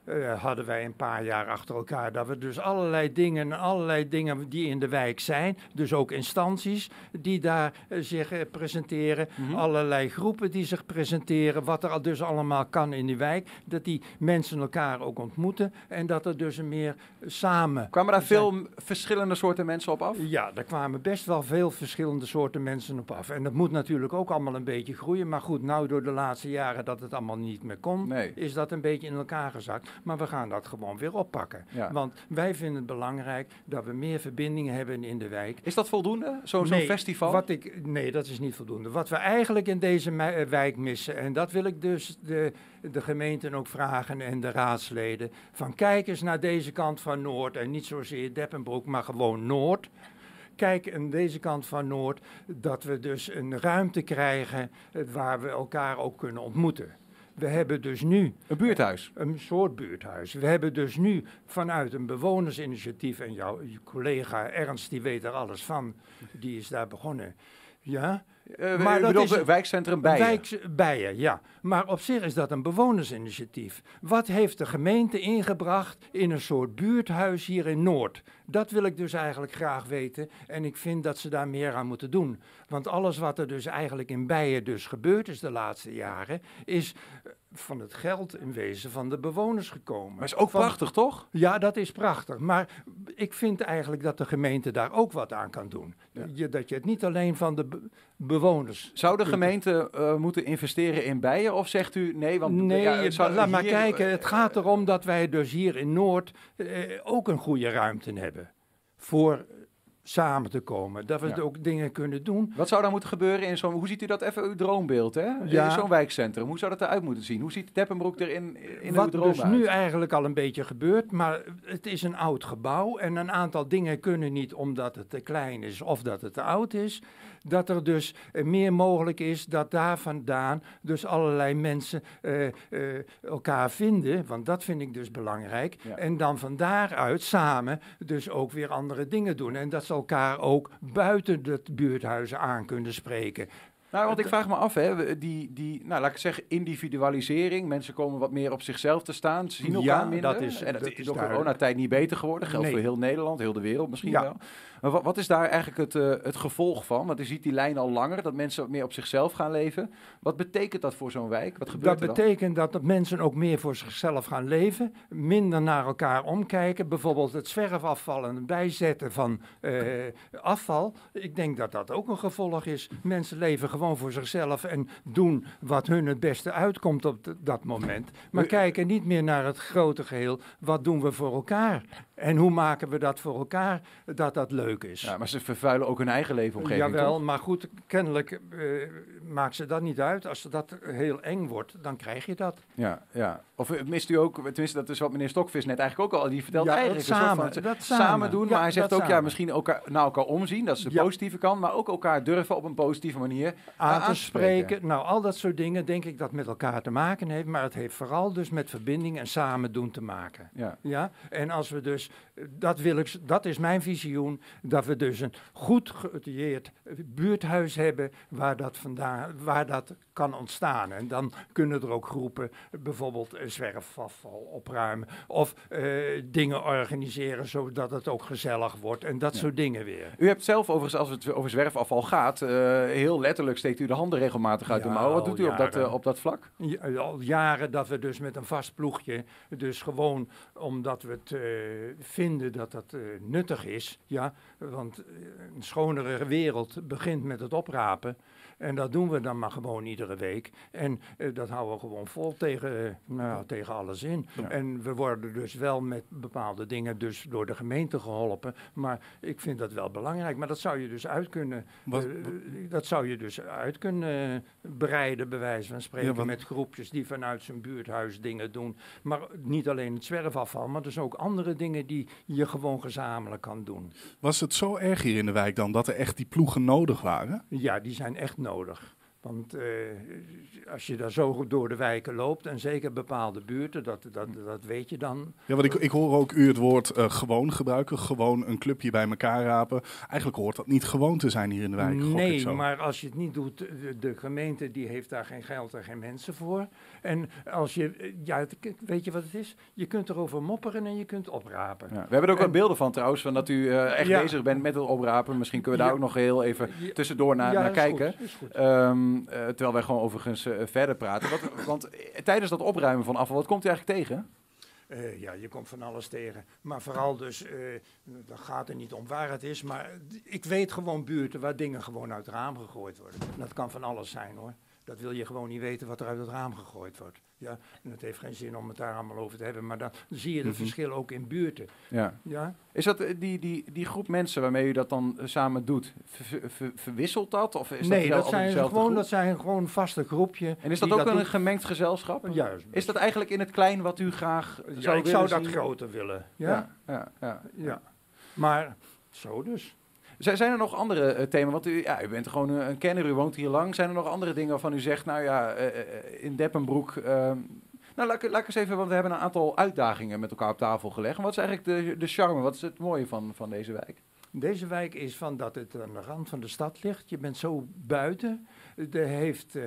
Eh, hadden wij een paar jaar achter elkaar. Dat we dus allerlei dingen, allerlei dingen die in de wijk zijn, dus ook instanties die daar eh, zich eh, presenteren, Mhm. allerlei groepen die zich presenteren, wat er al dus allemaal kan in die wijk, dat die mensen elkaar ook ontmoeten en dat er dus een meer samen. Kwamen daar zijn. veel verschillende soorten mensen op af? Ja, daar kwamen best wel veel verschillende soorten mensen op af. En dat moet natuurlijk ook allemaal een beetje groeien. Maar goed, nou door de laatste jaren dat het allemaal niet meer kon, Nee. is dat een beetje in elkaar gezakt. Maar we gaan dat gewoon weer oppakken. Ja. Want wij vinden het belangrijk dat we meer verbindingen hebben in de wijk. Is dat voldoende, zo'n Nee, festival? Wat ik, nee, dat is niet voldoende. Wat we eigenlijk in deze eh, wijk missen, en dat wil ik dus de, de gemeenten ook vragen en de raadsleden, van kijk eens naar deze kant van Noord en niet zozeer Deppenbroek, maar gewoon Noord. Kijk aan deze kant van Noord dat we dus een ruimte krijgen eh, waar we elkaar ook kunnen ontmoeten. We hebben dus nu... Een buurthuis? Een soort buurthuis. We hebben dus nu vanuit een bewonersinitiatief... en jouw collega Ernst, die weet er alles van, die is daar begonnen. Ja? Eh, u bedoelt wijkcentrum Bijen? Wijks- Bijen, ja. Maar op zich is dat een bewonersinitiatief. Wat heeft de gemeente ingebracht in een soort buurthuis hier in Noord? Dat wil ik dus eigenlijk graag weten. En ik vind dat ze daar meer aan moeten doen. Want alles wat er dus eigenlijk in Bijen dus gebeurd is de laatste jaren... is van het geld in wezen van de bewoners gekomen. Maar is ook Van- prachtig, toch? ja, dat is prachtig. Maar ik vind eigenlijk dat de gemeente daar ook wat aan kan doen. Je, dat je het niet alleen van de be- bewoners. Zou de gemeente eh, moeten investeren in bijen? Of zegt u nee? Want Nee, ja, het zou laat maar kijken. Het gaat erom dat wij dus hier in Noord eh, ook een goede ruimte hebben. Voor samen te komen. Dat we Ja. ook dingen kunnen doen. Wat zou daar moeten gebeuren in zo'n... Hoe ziet u dat even, uw droombeeld, hè? Ja. In zo'n wijkcentrum. Hoe zou dat eruit moeten zien? Hoe ziet Deppenbroek er in, in Wat droom dus uit? nu eigenlijk al een beetje gebeurt, maar het is een oud gebouw en een aantal dingen kunnen niet omdat het te klein is of dat het te oud is. Dat er dus eh, meer mogelijk is dat daar vandaan dus allerlei mensen eh, eh, elkaar vinden, want dat vind ik dus belangrijk. Ja. En dan van daaruit samen dus ook weer andere dingen doen. En dat ze elkaar ook buiten het buurthuizen aan kunnen spreken. Nou, want ik vraag me af, hè, die, die, nou, laat ik zeggen, individualisering. Mensen komen wat meer op zichzelf te staan, zien elkaar Ja, minder. dat is- en dat, dat is door coronatijd niet beter geworden. Geldt Nee. voor heel Nederland, heel de wereld misschien Ja. wel. Maar wat, wat is daar eigenlijk het, eh, het gevolg van? Want je ziet die lijn al langer, dat mensen meer op zichzelf gaan leven. Wat betekent dat voor zo'n wijk? Wat gebeurt Dat er dan? betekent dat de mensen ook meer voor zichzelf gaan leven, minder naar elkaar omkijken. Bijvoorbeeld het zwerfafval en het bijzetten van eh, afval. Ik denk dat dat ook een gevolg is. Mensen leven gewoon voor zichzelf en doen wat hun het beste uitkomt op dat moment. Maar kijken niet meer naar het grote geheel. Wat doen we voor elkaar? En hoe maken we dat voor elkaar dat dat leuk is? Ja, maar ze vervuilen ook hun eigen leefomgeving, Jawel, toch? maar goed, kennelijk eh, maakt ze dat niet uit. Als dat heel eng wordt, dan krijg je dat. Ja, ja. Of eh, mist u ook, tenminste dat is wat meneer Stokvis net eigenlijk ook al, die vertelt Ja, dat eigenlijk een soort samen, van dat samen. samen. doen, Ja, maar hij zegt dat ook ja, misschien elkaar, naar elkaar omzien, dat is de positieve kant, maar ook elkaar durven op een positieve manier eh, aan te spreken. Nou, al dat soort dingen denk ik dat met elkaar te maken heeft. Maar het heeft vooral dus met verbinding en samen doen te maken. Ja. Ja? En als we dus, eh, dat, wil ik, dat is mijn visioen, dat we dus een goed geoutilleerd buurthuis hebben waar dat, vandaan, waar dat kan ontstaan. En dan kunnen er ook groepen eh, bijvoorbeeld eh, zwerfafval opruimen of eh, dingen organiseren zodat het ook gezellig wordt en dat Ja. soort dingen weer. U hebt zelf overigens, als het over zwerfafval gaat, heel letterlijk steekt u de handen regelmatig uit de Ja, mouwen. Wat doet u op dat, op dat vlak? Ja, al jaren dat we dus met een vast ploegje, dus gewoon omdat we het vinden dat dat nuttig is, ja, want een schonere wereld begint met het oprapen. En dat doen we dan maar gewoon iedere week. En eh, dat houden we gewoon vol tegen, eh, nou, tegen alles in. Ja. En we worden dus wel met bepaalde dingen dus door de gemeente geholpen. Maar ik vind dat wel belangrijk. Maar dat zou je dus uit kunnen, Wat- eh, dat zou je dus uit kunnen breiden, bij wijze van spreken. Ja, met groepjes die vanuit zijn buurthuis dingen doen. Maar niet alleen het zwerfafval, maar dus ook andere dingen die je gewoon gezamenlijk kan doen. Was het zo erg hier in de wijk dan dat er echt die ploegen nodig waren? Ja, die zijn echt nodig nodig. Want eh, als je daar zo goed door de wijken loopt, en zeker bepaalde buurten, dat, dat, dat weet je dan. Ja, want ik, ik hoor ook u het woord eh, gewoon gebruiken. Gewoon een clubje bij elkaar rapen. Eigenlijk hoort dat niet gewoon te zijn hier in de wijk. Nee, zo. maar als je het niet doet, de, de gemeente die heeft daar geen geld en geen mensen voor. En als je, eh, ja, het- weet je wat het is? Je kunt erover mopperen en je kunt oprapen. Ja. We hebben er ook En- wat beelden van trouwens, van dat u eh, echt Ja. bezig bent met het oprapen. Misschien kunnen we daar Ja. ook nog heel even tussendoor naar, Ja, naar is kijken. goed, is goed. Ehm, eh, terwijl wij gewoon overigens eh, verder praten. Want eh, tijdens dat opruimen van afval, wat komt u eigenlijk tegen? Ja, je komt van alles tegen. Maar vooral dus, eh dat gaat er niet om waar het is. Maar ik weet gewoon buurten waar dingen gewoon uit het raam gegooid worden. En dat kan van alles zijn hoor. Dat wil je gewoon niet weten wat er uit het raam gegooid wordt. Ja, en het heeft geen zin om het daar allemaal over te hebben. Maar dan zie je de Mhm. verschillen ook in buurten. Ja. Ja? Is dat eh, die, die, die groep mensen waarmee u dat dan eh, samen doet, ver- ver- verwisselt dat? Of is nee, dat, dat, zijn gewoon, groep? dat zijn gewoon een vaste groepje. En is dat ook een doet. gemengd gezelschap? Juist. Is dat eigenlijk in het klein wat u graag Ja, zou ik zou dat zien? groter willen. Ja, Ja? ja, ja. Ja. Maar zo dus. Zijn, er nog andere eh, thema's? Want u, ja, u bent gewoon een, kenner, u woont hier lang. Zijn er nog andere dingen waarvan u zegt, nou ja, eh, eh, in Deppenbroek... ehm, nou, laat laat ik eens even, want we hebben een aantal uitdagingen met elkaar op tafel gelegd. Wat is eigenlijk de, de charme, wat is het mooie van, van deze wijk? Deze wijk is van dat het aan de rand van de stad ligt. Je bent zo buiten. Er heeft,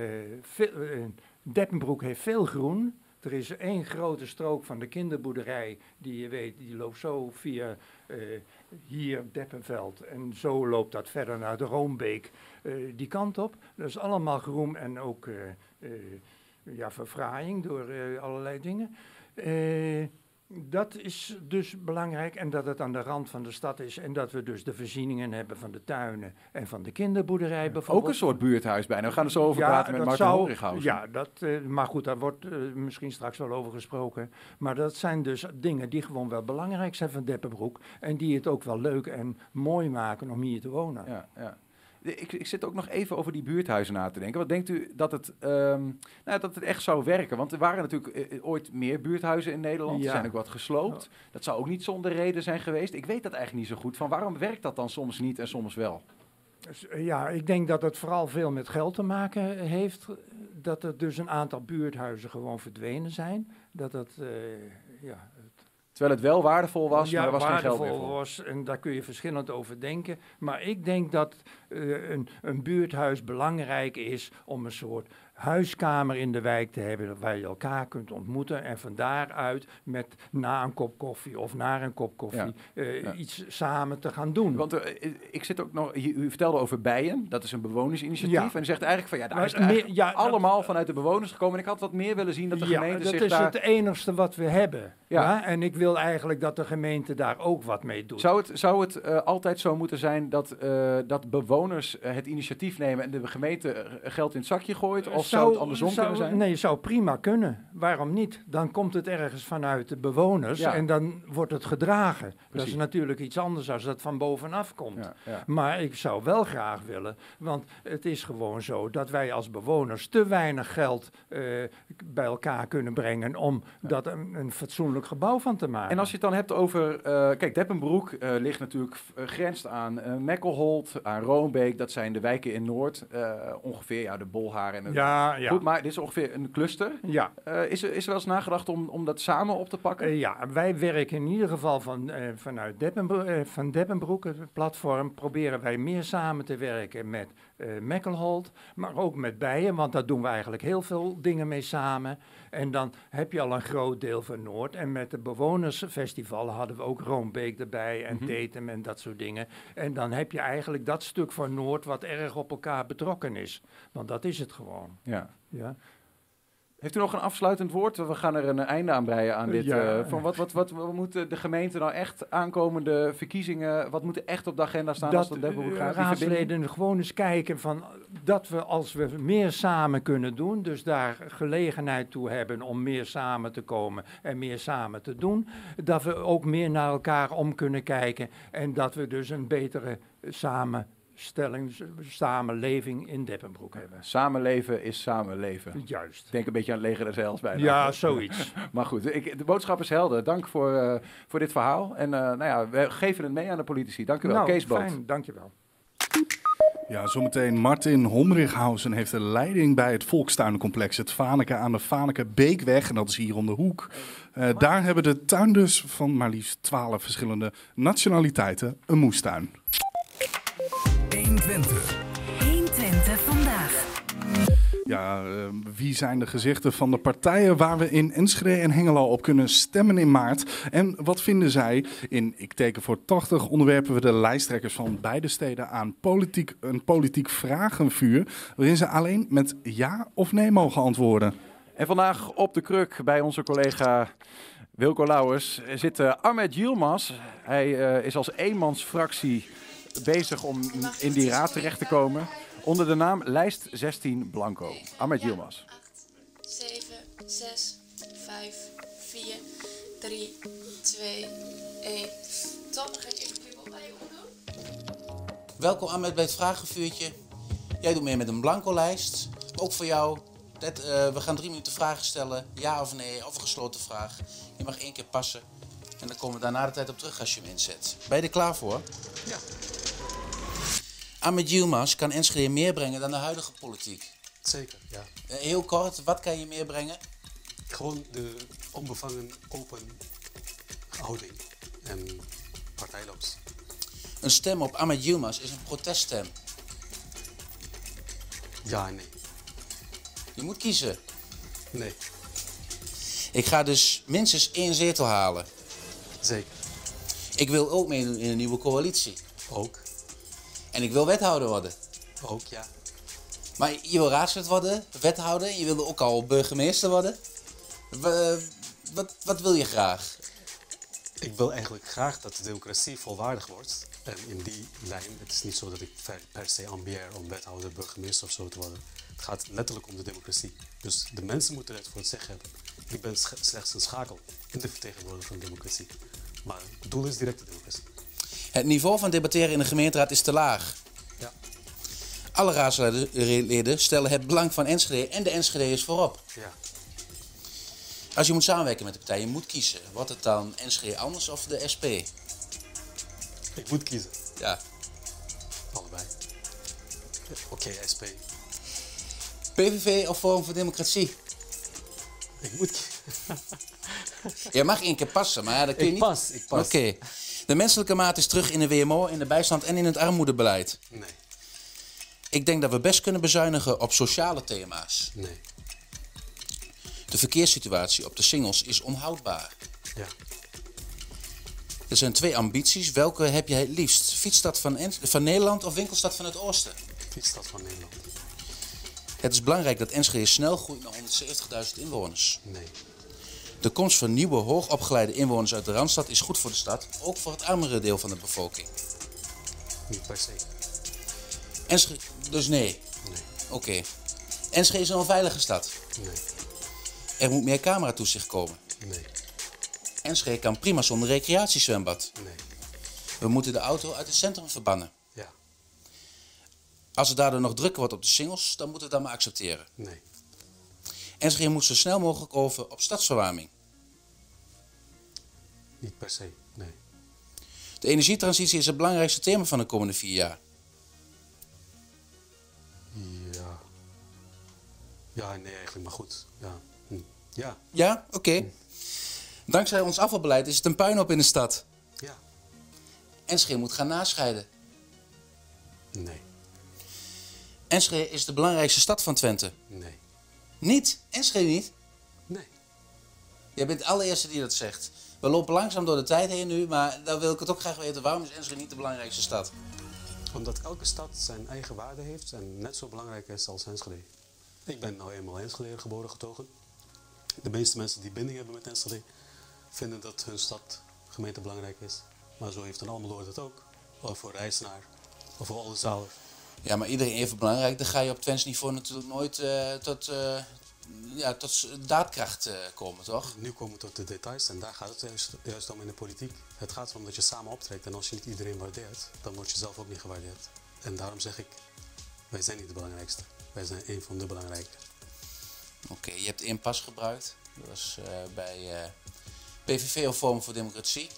Deppenbroek heeft veel groen. Er is één grote strook van de kinderboerderij die je weet, die loopt zo via eh, hier Deppenveld. En zo loopt dat verder naar de Roombeek eh, die kant op. Dat is allemaal groen en ook eh, ja, verfraaiing door allerlei dingen. Dat is dus belangrijk en dat het aan de rand van de stad is en dat we dus de voorzieningen hebben van de tuinen en van de kinderboerderij bijvoorbeeld. Ook een soort buurthuis bijna. We gaan er zo over praten met Martin Horighausen. Ja, dat, eh, maar goed, daar wordt eh, misschien straks wel over gesproken. Maar dat zijn dus dingen die gewoon wel belangrijk zijn van Deppenbroek en die het ook wel leuk en mooi maken om hier te wonen. Ja, ja. Ik, ik zit ook nog even over die buurthuizen na te denken. Wat denkt u dat het, ehm, nou, dat het echt zou werken? Want er waren natuurlijk eh, ooit meer buurthuizen in Nederland. Er Ja. zijn ook wat gesloopt. Dat zou ook niet zonder reden zijn geweest. Ik weet dat eigenlijk niet zo goed. Van waarom werkt dat dan soms niet en soms wel? Dus, eh, ja, ik denk dat het vooral veel met geld te maken heeft. Dat er dus een aantal buurthuizen gewoon verdwenen zijn. Dat eh, ja, Terwijl het wel waardevol was, ja, maar er was geen geld meer waardevol voor. was. En daar kun je verschillend over denken. Maar ik denk dat eh, een, een buurthuis belangrijk is om een soort huiskamer in de wijk te hebben waar je elkaar kunt ontmoeten en van daaruit met na een kop koffie of na een kop koffie Ja. eh, Ja. iets samen te gaan doen. Want eh, ik zit ook nog, u u vertelde over Bijen, dat is een bewonersinitiatief. Ja. En u zegt eigenlijk van ja, daar Maar is eigenlijk meer- ja, dat- allemaal vanuit de bewoners gekomen. En ik had wat meer willen zien dat de ja, gemeente dat zich is daar... het enigste wat we hebben. Ja. En ik wil eigenlijk dat de gemeente daar ook wat mee doet. Zou het, zou het eh, altijd zo moeten zijn dat, eh, dat bewoners eh, het initiatief nemen en de gemeente eh, geld in het zakje gooit? Of zou, het andersom zou- kunnen zijn? Nee, zou prima kunnen. Waarom niet? Dan komt het ergens vanuit de bewoners Ja. en dan wordt het gedragen. Dat is natuurlijk iets anders als dat van bovenaf komt. Ja, ja. Maar ik zou wel graag willen, want het is gewoon zo dat wij als bewoners te weinig geld eh, bij elkaar kunnen brengen om dat een, een fatsoenlijk gebouw van te maken. En als je het dan hebt over, eh, kijk, Deppenbroek eh, ligt natuurlijk grenst aan Mekkelholt, aan Roombeek. Dat zijn de wijken in Noord, ongeveer, ja, de Bolhaar en Ja, ja. Goed, maar dit is ongeveer een cluster. Ja. Eh, is, er, is er wel eens nagedacht om, om dat samen op te pakken? Eh, ja, wij werken in ieder geval van, eh, vanuit Deppenbroek, van Deppenbroek, het platform, proberen wij meer samen te werken met Mekkelholt, maar ook met Bijen, want daar doen we eigenlijk heel veel dingen mee samen. En dan heb je al een groot deel van Noord. En met de bewonersfestival hadden we ook Roombeek erbij en. Tetem en dat soort dingen. En dan heb je eigenlijk dat stuk van Noord wat erg op elkaar betrokken is. Want dat is het gewoon. Ja. Ja. Heeft u nog een afsluitend woord? We gaan er een einde aan breien aan dit. Ja. eh, van wat, wat, wat, wat moet de gemeente nou echt aankomende verkiezingen, wat moet er echt op de agenda staan als dat Deppenbroek eh, gaat? Raadsleden gewoon eens kijken van dat we als we meer samen kunnen doen, dus daar gelegenheid toe hebben om meer samen te komen en meer samen te doen, dat we ook meer naar elkaar om kunnen kijken en dat we dus een betere samenstelling, samenleving in Deppenbroek hebben. Samenleven is samenleven. Juist. Denk een beetje aan het leger des Heils bijna. Ja, zoiets. maar goed, ik, de boodschap is helder. Dank voor, eh, voor dit verhaal. En eh, nou ja, we geven het mee aan de politici. Dank u wel. Nou, Kees Boot. fijn, dankjewel. Ja, zometeen Martin Homrichhausen heeft de leiding bij het Volkstuinencomplex. Het Vaneke aan de Vaneke Beekweg. En dat is hier om de hoek. Eh, daar hebben de tuinders van maar liefst 12 verschillende nationaliteiten een moestuin. 120. 120 vandaag. Ja, eh, wie zijn de gezichten van de partijen waar we in Enschede en Hengelo op kunnen stemmen in maart? En wat vinden zij? In Ik teken voor 80 onderwerpen we de lijsttrekkers van beide steden aan politiek, een politiek vragenvuur. Waarin ze alleen met ja of nee mogen antwoorden. En vandaag op de kruk bij onze collega Wilco Lauwers zit eh, Ahmed Yilmaz. Hij eh, is als eenmansfractie bezig om in die raad terecht te komen. Onder de naam Lijst 16 Blanco. Ahmed Yilmaz. 7, 6, 5, 4, 3, 2, 1. Top, ga ik even knippen bij je omdoen? Welkom Ahmed bij het vragenvuurtje. Jij doet mee met een blanco-lijst. Ook voor jou. Dat, eh, we gaan drie minuten vragen stellen. Ja of nee, of een gesloten vraag. Je mag één keer passen. En dan komen we daarna de tijd op terug als je hem inzet. Ben je er klaar voor? Ja. Ahmed Yilmaz kan Enschede meer brengen dan de huidige politiek. Zeker, ja. Eh, Heel kort, wat kan je meer brengen? Gewoon de onbevangen, open houding en partijloos. Een stem op Ahmed Yilmaz is een proteststem. Ja en nee. Je moet kiezen. Nee. Ik ga dus minstens één zetel halen. Zeker. Ik wil ook meedoen in een nieuwe coalitie. Ook. En ik wil wethouder worden. Ook, ja. Maar je wil raadslid worden, wethouder, je wilde ook al burgemeester worden. Wa- Wat, wat wil je graag? Ik wil eigenlijk graag dat de democratie volwaardig wordt. En in die lijn, het is niet zo dat ik per, se ambieer om wethouder, burgemeester of zo te worden. Het gaat letterlijk om de democratie. Dus de mensen moeten het voor het zeggen hebben. Ik ben slechts een schakel in de vertegenwoordiging van de democratie. Maar het doel is directe democratie. Het niveau van debatteren in de gemeenteraad is te laag. Ja. Alle raadsleden stellen het belang van Enschede en de Enschede'ers voorop. Ja. Als je moet samenwerken met de partij, je moet kiezen. Wordt het dan Enschede anders of de SP? Ik moet kiezen. Ja. Allebei. Oké, SP. PVV of Forum voor Democratie? Ik moet Je mag één keer passen, maar ja, dat kun je Ik niet... pas, ik pas. Oké. De menselijke maat is terug in de WMO, in de bijstand en in het armoedebeleid. Nee. Ik denk dat we best kunnen bezuinigen op sociale thema's. Nee. De verkeerssituatie op de singles is onhoudbaar. Ja. Er zijn twee ambities. Welke heb je het liefst? Fietsstad van, En- van Nederland of winkelstad van het Oosten? Fietsstad van Nederland. Het is belangrijk dat Enschede snel groeit naar 170.000 inwoners. Nee. De komst van nieuwe, hoogopgeleide inwoners uit de Randstad is goed voor de stad, ook voor het armere deel van de bevolking. Niet per se. Enschede, dus nee. Nee. Oké. Enschede is een onveilige stad. Nee. Er moet meer cameratoezicht komen. Nee. Enschede kan prima zonder recreatiezwembad. Nee. We moeten de auto uit het centrum verbannen. Ja. Als het daardoor nog drukker wordt op de singles, dan moeten we dat maar accepteren. Nee. Enschede moet zo snel mogelijk over op stadsverwarming. Niet per se. Nee. De energietransitie is het belangrijkste thema van de komende vier jaar. Ja. Ja, nee, eigenlijk, maar goed. Ja. Hm. Ja. Ja, oké. Dankzij ons afvalbeleid is het een puinhoop in de stad. Ja. Enschede moet gaan nascheiden. Nee. Enschede is de belangrijkste stad van Twente. Nee. Niet? Enschede niet? Nee. Jij bent de allereerste die dat zegt. We lopen langzaam door de tijd heen nu, maar dan wil ik het ook graag weten. Waarom is Enschede niet de belangrijkste stad? Omdat elke stad zijn eigen waarde heeft en net zo belangrijk is als Enschede. Ik ben nou eenmaal Enschede geboren getogen. De meeste mensen die binding hebben met Enschede vinden dat hun stad gemeente belangrijk is. Maar zo heeft een Almeloord het ook. Of voor Rijssenaar. Of voor Oldenzaal. Ja, maar iedereen even belangrijk. Dan ga je op Twents niveau natuurlijk nooit eh, tot, eh, ja, tot daadkracht eh, komen, toch? Nu komen we tot de details en daar gaat het juist, juist om in de politiek. Het gaat erom dat je samen optrekt en als je niet iedereen waardeert, dan word je zelf ook niet gewaardeerd. En daarom zeg ik, wij zijn niet de belangrijkste. Wij zijn een van de belangrijke. Oké, je hebt één pas gebruikt. Dat was bij PVV of Forum voor Democratie.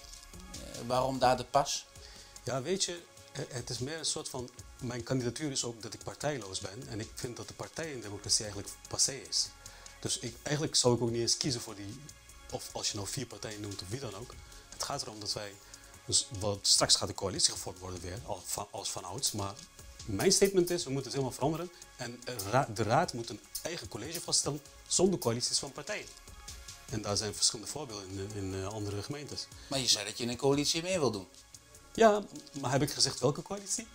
Waarom daar de pas? Ja, weet je, het is meer een soort van. Mijn kandidatuur is ook dat ik partijloos ben. En ik vind dat de partij in democratie eigenlijk passé is. Dus ik, eigenlijk zou ik ook niet eens kiezen voor die. Of als je nou vier partijen noemt of wie dan ook. Het gaat erom dat wij. Dus wat, straks gaat de coalitie gevormd worden weer, als van ouds. Maar mijn statement is: we moeten het helemaal veranderen. En de raad moet een eigen college vaststellen zonder coalities van partijen. En daar zijn verschillende voorbeelden in, in eh, andere gemeentes. Maar je zei dat je in een coalitie mee wil doen. Ja, maar heb ik gezegd welke coalitie?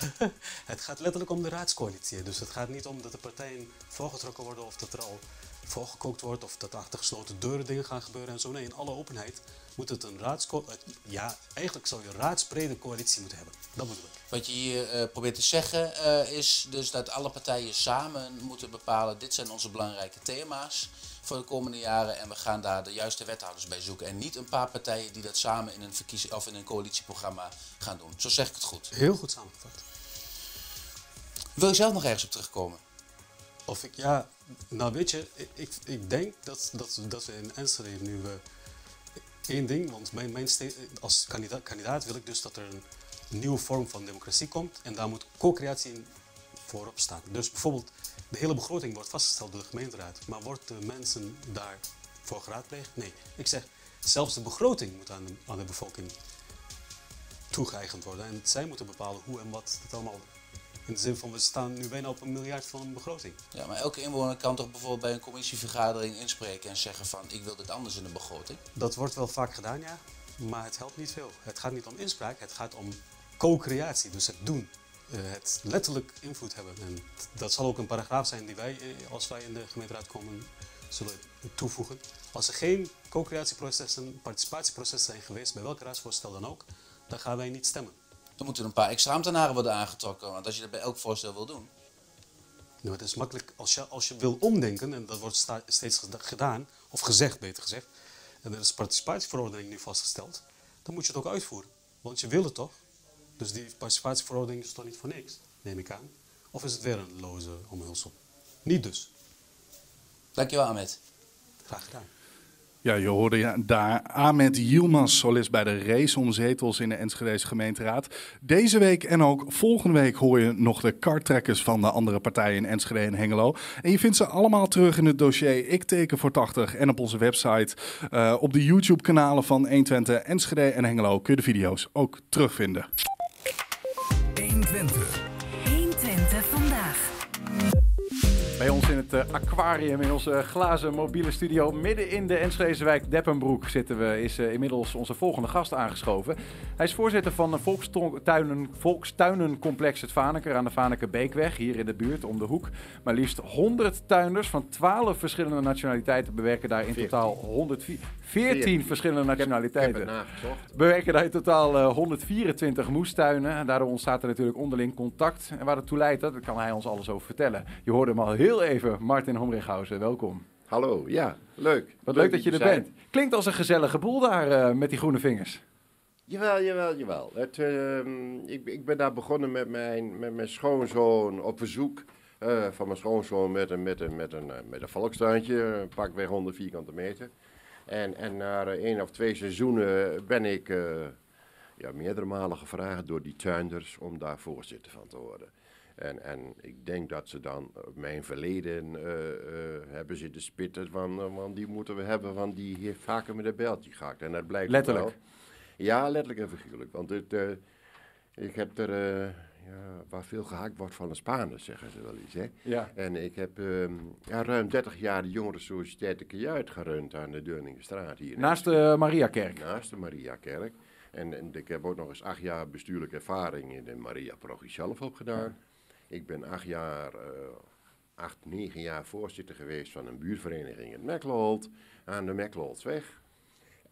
het gaat letterlijk om de raadscoalitie. Dus het gaat niet om dat de partijen voorgetrokken worden of dat er al voorgekookt wordt of dat achter gesloten deuren dingen gaan gebeuren en zo. Nee, in alle openheid moet het een raadscoalitie. Ja, eigenlijk zou je een raadsbrede coalitie moeten hebben. Dat bedoel ik. Wat je hier eh, probeert te zeggen eh, is dus dat alle partijen samen moeten bepalen... dit zijn onze belangrijke thema's voor de komende jaren... en we gaan daar de juiste wethouders bij zoeken. En niet een paar partijen die dat samen in een, verkiezing, of in een coalitieprogramma gaan doen. Zo zeg ik het goed. Heel goed samengevat. Wil je zelf nog ergens op terugkomen? Of ik, ja, nou weet je, ik- ik, denk dat, dat, dat we in Enschede nu eh, één ding, want mijn, mijn als kandidaat, kandidaat wil ik dus dat er een nieuwe vorm van democratie komt en daar moet co-creatie in voorop staan. Dus bijvoorbeeld, de hele begroting wordt vastgesteld door de gemeenteraad, maar wordt de mensen daarvoor geraadpleegd? Nee. Ik zeg, zelfs de begroting moet aan de, aan de bevolking toegeëigend worden en zij moeten bepalen hoe en wat het allemaal in de zin van, we staan nu bijna op een miljard van een begroting. Ja, maar elke inwoner kan toch bijvoorbeeld bij een commissievergadering inspreken... en zeggen van ik wil dit anders in de begroting? Dat wordt wel vaak gedaan, ja. Maar het helpt niet veel. Het gaat niet om inspraak, het gaat om co-creatie. Dus het doen. Eh, het letterlijk invloed hebben. En dat zal ook een paragraaf zijn die wij, eh, als wij in de gemeenteraad komen, zullen toevoegen. Als er geen co-creatieprocessen, participatieprocessen zijn geweest, bij welk raadsvoorstel dan ook, dan gaan wij niet stemmen. Dan moeten er een paar extra ambtenaren worden aangetrokken. Want als je dat bij elk voorstel wil doen. Nou, het is makkelijk als je, als je wil omdenken, en dat wordt steeds geda- gedaan, of gezegd beter gezegd, en er is participatieverordening nu vastgesteld, dan moet je het ook uitvoeren. Want je wil het toch? Dus die participatieverordening is toch niet voor niks, neem ik aan. Of is het weer een loze omhulsel? Niet dus. Dankjewel, Ahmed. Graag gedaan. Ja, je hoorde ja, daar Ahmed Yilmaz solist bij de race om zetels in de Enschedeze gemeenteraad. Deze week en ook volgende week hoor je nog de karttrekkers van de andere partijen in Enschede en Hengelo. En je vindt ze allemaal terug in het dossier Ik teken voor 80 en op onze website. Eh, op de YouTube kanalen van 120 Enschede en Hengelo kun je de video's ook terugvinden. 120. 120 Bij ons in het eh, aquarium, in onze glazen mobiele studio, midden in de Enschedeze wijk Deppenbroek zitten we, is eh, inmiddels onze volgende gast aangeschoven. Hij is voorzitter van volkstuinen, volkstuinencomplex Het Vaneker aan de Vaneker Beekweg, hier in de buurt, om de hoek. Maar liefst 100 tuinders van 12 verschillende nationaliteiten bewerken daar in totaal 114 14 verschillende nationaliteiten. Bewerken daar in totaal eh, 124 moestuinen. En daardoor ontstaat er natuurlijk onderling contact. En waar dat toe leidt, dat kan hij ons alles over vertellen. Je hoorde hem al heel even, Martin Homrichhausen. Welkom. Hallo, ja, leuk. Wat leuk, dat je er bent. Klinkt als een gezellige boel daar eh, met die groene vingers. Jawel, jawel, jawel. Het, ehm, ik, ik ben daar begonnen met mijn, met mijn schoonzoon op verzoek eh, van mijn schoonzoon met een, met een, met een, eh, met een volkstuintje, pakweg 100 vierkante meter. En, en na één of twee seizoenen ben ik ja, meerdere malen gevraagd door die tuinders om daar voorzitter van te worden. En, en ik denk dat ze dan op mijn verleden eh, eh, hebben zitten spitten van, eh, want die moeten we hebben, want die heeft vaker met een beltje gehakt. En dat blijkt ook Letterlijk. wel. Ja, letterlijk en figuurlijk. Want het, eh, ik heb er, eh, ja, waar veel gehakt wordt van de Spaanders, zeggen ze wel eens. Hè? Ja. En ik heb ehm, ja, ruim 30 jaar de Jongerensociëteit de Kajuit gerund aan de Deurningenstraat hier. Naast de Mariakerk. Naast de Mariakerk. En, en ik heb ook nog eens acht jaar bestuurlijke ervaring in de Maria-parochie zelf opgedaan. Ik ben acht jaar, eh, acht, negen jaar voorzitter geweest van een buurtvereniging in Mekkelold, aan de Mekkeloldsweg.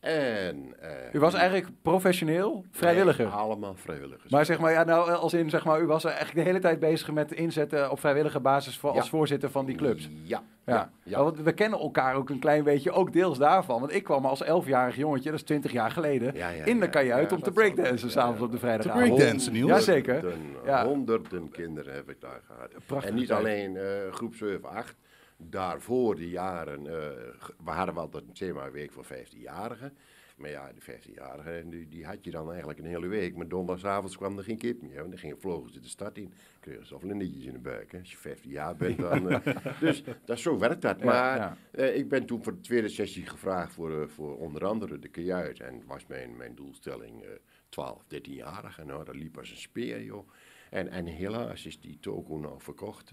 En, eh, U was eigenlijk professioneel vrijwilliger. Nee, allemaal vrijwilligers. Maar zeg maar, ja, nou, als in, zeg maar, u was er eigenlijk de hele tijd bezig met inzetten op vrijwillige basis voor, als voorzitter van die clubs. Ja. Ja. ja, ja. Want we kennen elkaar ook een klein beetje, ook deels daarvan. Want ik kwam als elfjarig jongetje, dat is 20 jaar geleden, Ja, ja, in de kajuit Ja, om te breakdansen s'avonds Ja, op de vrijdagavond. Te breakdansen, Niels? Jazeker. Honderden, Ja. honderden kinderen heb ik daar gehad. Prachtige en niet tijd. alleen eh, groep 7, 8. Daarvoor de jaren, eh, we hadden wel altijd een themaweek voor 15-jarigen. Maar ja, de 15-jarigen, die, die had je dan eigenlijk een hele week. Maar donderdagavond kwam er geen kip meer. Want dan gingen vlogen ze de stad in. Kregen ze vlinders in de buik. Hè. Als je 15 jaar bent dan... eh, dus dat, zo werkt dat. Maar ja. eh, ik ben toen voor de tweede sessie gevraagd voor, voor onder andere de kajuit. En was mijn, mijn doelstelling eh 12, 13-jarigen. Nou, dat liep als een speer, joh. En, en helaas is die toko nou verkocht.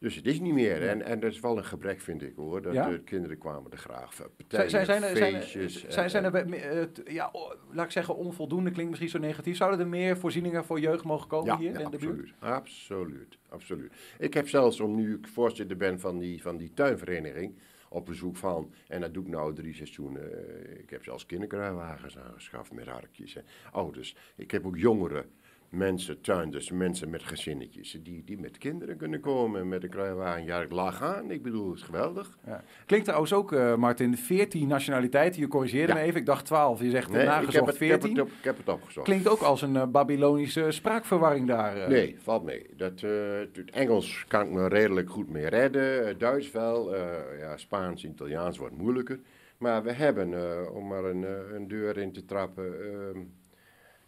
Eh, dus het is niet meer. En, en dat is wel een gebrek, vind ik hoor. Dat Ja? de kinderen kwamen er graag. Zijn, Partijen, zijn, zijn, er- zijn, er- feestjes. zijn, en- zijn er, be- eh, t- ja, laat ik zeggen, onvoldoende klinkt misschien zo negatief. Zouden er meer voorzieningen voor jeugd mogen komen ja, hier ja, in de buurt? absoluut, absoluut, absoluut. Ik heb zelfs, om nu ik voorzitter ben van die, van die tuinvereniging, op bezoek van, en dat doe ik nou drie seizoenen, eh, ik heb zelfs kinderkruiwagens aangeschaft met harkjes en ouders. Ik heb ook jongeren, mensen, tuinders, mensen met gezinnetjes, die, die met kinderen kunnen komen met een kruiwagen. Ja, ik lag aan, ik bedoel, het is geweldig. Ja. Klinkt trouwens ook, eh, Martin, 14 nationaliteiten. Je corrigeerde Ja. me even. Ik dacht 12. Je zegt Nee, nee, ik heb nagezocht het, ik heb 14. het, ik heb het opgezocht. Klinkt ook als een eh, Babylonische spraakverwarring daar. eh. Nee, valt mee. Dat, eh, het Engels kan ik me redelijk goed mee redden. Eh, Duits wel. eh, ja, Spaans, Italiaans wordt moeilijker. Maar we hebben, eh, om maar een, eh, een deur in te trappen. ehm,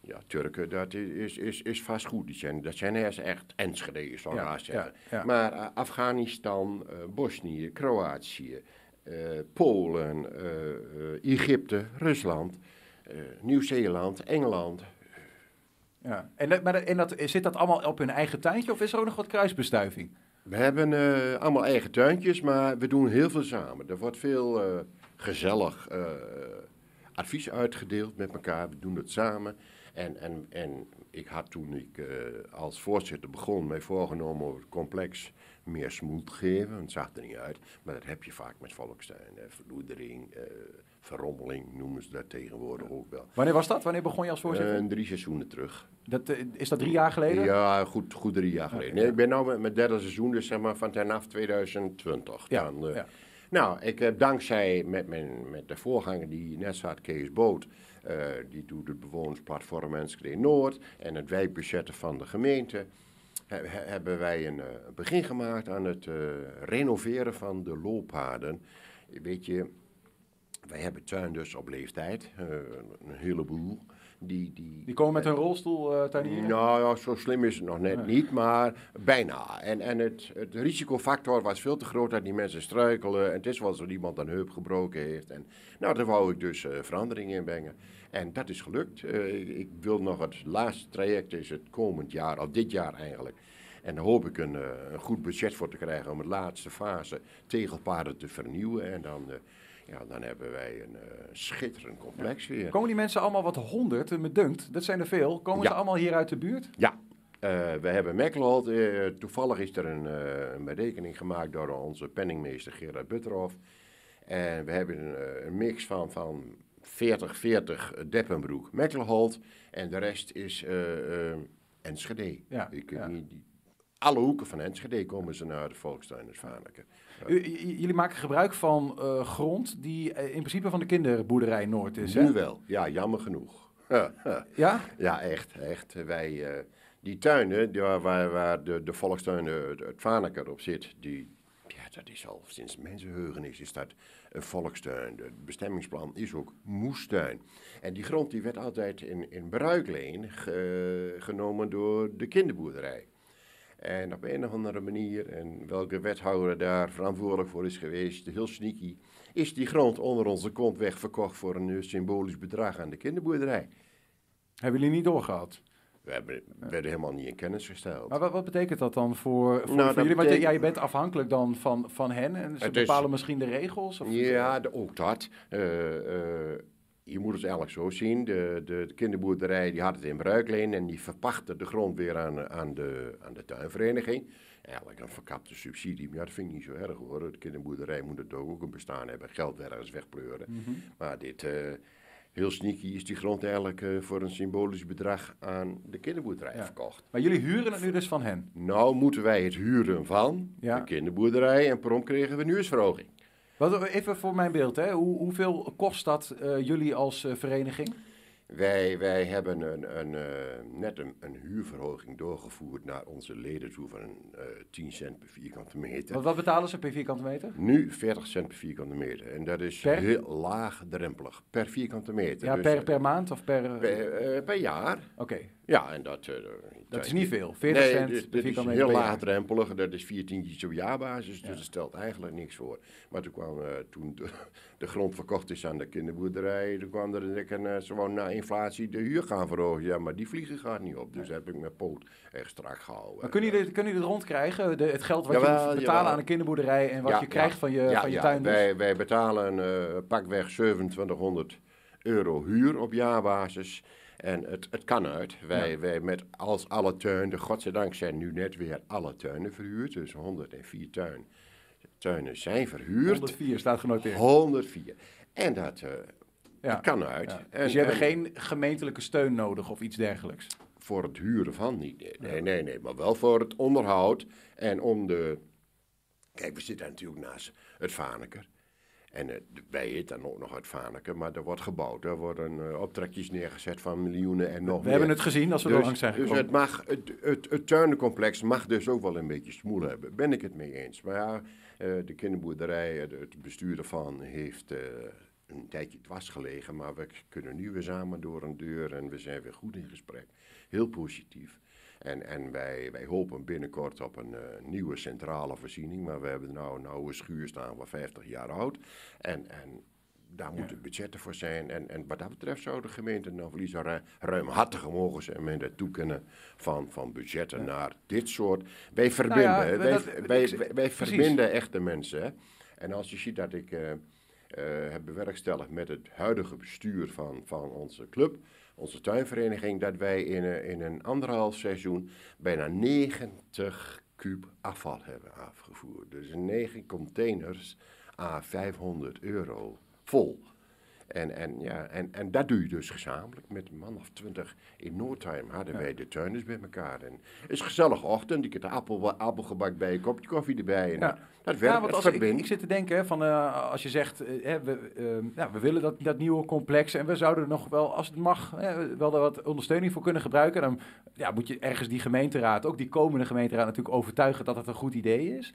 ja, Turken, dat is, is, is vast goed. Die zijn, dat zijn eerst echt Enschede, zou ik Ja, zeggen. ja, ja. Maar eh, Afghanistan, eh, Bosnië, Kroatië, eh, Polen, Egypte, Rusland, Nieuw-Zeeland, Engeland. Ja. En, dat- maar dat- en dat, zit dat allemaal op hun eigen tuintje of is er ook nog wat kruisbestuiving? We hebben allemaal eigen tuintjes, maar we doen heel veel samen. Er wordt veel gezellig advies uitgedeeld met elkaar. We doen het samen. En, en, en ik had toen ik eh, als voorzitter begon, mij voorgenomen om het complex meer smoel te geven. Het zag er niet uit. Maar dat heb je vaak met volkstuin. eh, verloedering, eh, verrommeling noemen ze dat tegenwoordig ook wel. Wanneer was dat? Wanneer begon je als voorzitter? Eh, drie seizoenen terug. dat, is dat drie jaar geleden? Ja, goed, goed drie jaar geleden. Nee, ik ben nu met mijn derde seizoen, dus zeg maar van vanaf 2020. Ja, Dan, ja. Nou, ik heb dankzij met, mijn, met de voorganger die net zat, Kees Boot, die doet het bewonersplatform Enschede Noord en het wijkbudgetten van de gemeente, he- he- hebben wij een eh, begin gemaakt aan het eh, renoveren van de looppaden. Weet je, wij hebben tuin dus op leeftijd, eh, een heleboel. Die, die, Die komen met een rolstoel uh, tuinieren? nou ja, zo slim is het nog net niet, maar bijna. En, en het, het risicofactor was veel te groot dat die mensen struikelen. En het is wel zo dat iemand een heup gebroken heeft. En, nou, daar wou ik dus eh, verandering in brengen. En dat is gelukt. Eh, ik, ik wil nog het laatste traject is het komend jaar, of dit jaar eigenlijk. En daar hoop ik een, een goed budget voor te krijgen om de laatste fase tegelpaden te vernieuwen. En dan, ja, dan hebben wij een eh, schitterend complex weer. Komen die mensen allemaal wat honderd, eh, me dunkt? Dat zijn er veel. Komen Ja. ze allemaal hier uit de buurt? Ja, eh, we hebben Mekkelold. eh, toevallig is er een, een berekening gemaakt door onze penningmeester Gerard Butterhoff. En we hebben een, een mix van, van 40-40 Deppenbroek, Mekkelold. En de rest is Enschede. Ja, Ik, ja. Niet, alle hoeken van Enschede komen ze naar de Volkstuin in Zwaneke. U- j- jullie maken gebruik van eh, grond die eh, in principe van de kinderboerderij Noord is, hè? Nu wel, ja, jammer genoeg. Ja? Ja, echt. echt. Wij, eh, die tuinen die waar, de, de volkstuin, het, het Vaneker op zit, die, ja, dat is al sinds mensenheugenis is dat een volkstuin. Het bestemmingsplan is ook moestuin. En die grond die werd altijd in, in bruikleen ge- genomen door de kinderboerderij. En op een of andere manier, en welke wethouder daar verantwoordelijk voor is geweest, heel sneaky, is die grond onder onze kont wegverkocht voor een eh, symbolisch bedrag aan de kinderboerderij. Hebben jullie niet doorgehad? We hebben, werden helemaal niet in kennis gesteld. Maar wat, wat betekent dat dan voor, voor, Nou, voor jullie? Want ja, je bent afhankelijk dan van, van hen en ze Het is- bepalen misschien de regels? Of Ja, de, ook dat. Eh, eh, je moet het eigenlijk zo zien. De, de, de kinderboerderij die had het in bruikleen en die verpachtte de grond weer aan, aan, de, aan de tuinvereniging. Eigenlijk een verkapte subsidie, maar ja, dat vind ik niet zo erg hoor. De kinderboerderij moet het ook een bestaan hebben, geld ergens wegpleuren. Mhm. Maar dit, eh, heel sneaky is die grond eigenlijk eh, voor een symbolisch bedrag aan de kinderboerderij verkocht. Maar jullie huren het nu dus van hen? Nou moeten wij het huren van Ja. de kinderboerderij en prompt kregen we een huursverhoging. Wat, even voor mijn beeld, hè? Hoe, hoeveel kost dat eh, jullie als eh, vereniging? Wij, wij hebben een, een, eh, net een, een huurverhoging doorgevoerd naar onze leden toe van eh 10 cent per vierkante meter. Wat, wat betalen ze per vierkante meter? Nu 40 cent per vierkante meter. En dat is Per? heel laagdrempelig. Per vierkante meter. Ja, Dus, per, per maand of per... per, per jaar. Oké. Ja, en dat... eh, Dat is niet veel. 40 nee, cent dus dit is heel laagdrempelig. Dat is vier tientjes op jaarbasis. Dus dat stelt eigenlijk niks voor. Maar toen kwam, eh, toen de, de grond verkocht is aan de kinderboerderij, toen kwam er een, een, eh, ze wou na inflatie de huur gaan verhogen. Ja, maar die vliegen gaat niet op. Dus heb ik mijn poot echt strak gehouden. Maar kunnen jullie, het rondkrijgen? De, het geld wat Jawel, je moet betalen aan een kinderboerderij en wat Ja, je krijgt ja. van je, van je tuin? Wij, wij betalen pakweg 2700 euro huur op jaarbasis. En het, het kan uit. Wij, Ja. wij met als alle tuinen, godzijdank zijn nu net weer alle tuinen verhuurd. Dus 104 tuin, tuinen zijn verhuurd. 104 staat genoteerd. 104. En dat, eh, Ja. dat kan uit. Ja. En- dus je hebt en- geen gemeentelijke steun nodig of iets dergelijks? voor het huren van niet. Nee, nee, nee, nee, maar wel voor het onderhoud en om de. Kijk, we zitten natuurlijk naast het Vaneker. En eh, wij eten dan ook nog het Vaneker, maar er wordt gebouwd. Er worden eh, optrekjes neergezet van miljoenen en nog We meer. hebben het gezien als we er dus, langs zijn Dus gekomen. het, mag, het, het, het tuinencomplex mag dus ook wel een beetje smoel hebben. Ben ik het mee eens. Maar ja, eh, de kinderboerderij, het bestuur ervan heeft een tijdje dwars gelegen. Maar we kunnen nu weer samen door een deur en we zijn weer goed in gesprek. Heel positief. En, en wij, wij hopen binnenkort op een eh, nieuwe centrale voorziening. Maar we hebben nou een oude schuur staan van 50 jaar oud. En, en daar moeten budgetten voor zijn. En, en wat dat betreft zou de gemeente nou verliezen ru ruimhartiger mogen zijn met het toekenen van, van budgetten naar dit soort. Wij verbinden, Nou ja, wij, dat- wij, wij, verbinden echte mensen. Hè? En als je ziet dat ik eh, eh, heb bewerkstelligd met het huidige bestuur van, van onze club, onze tuinvereniging, dat wij in, een- in een anderhalf seizoen bijna 90 kuub afval hebben afgevoerd. Dus negen containers à 500 euro vol. En, en, ja, en, en dat doe je dus gezamenlijk met een man of twintig. In Noordheim hadden wij de tuinders bij elkaar. En het is een gezellige ochtend. Ik heb de appel, appelgebak bij, een kopje koffie erbij. En Ja. Dat werkt, ja, want het als ik, zit te denken, van, eh, als je zegt, eh, we, ja, we willen dat, dat nieuwe complex en we zouden er nog wel, als het mag, wel daar wat ondersteuning voor kunnen gebruiken. Dan ja, moet je ergens die gemeenteraad, ook die komende gemeenteraad natuurlijk overtuigen dat het een goed idee is.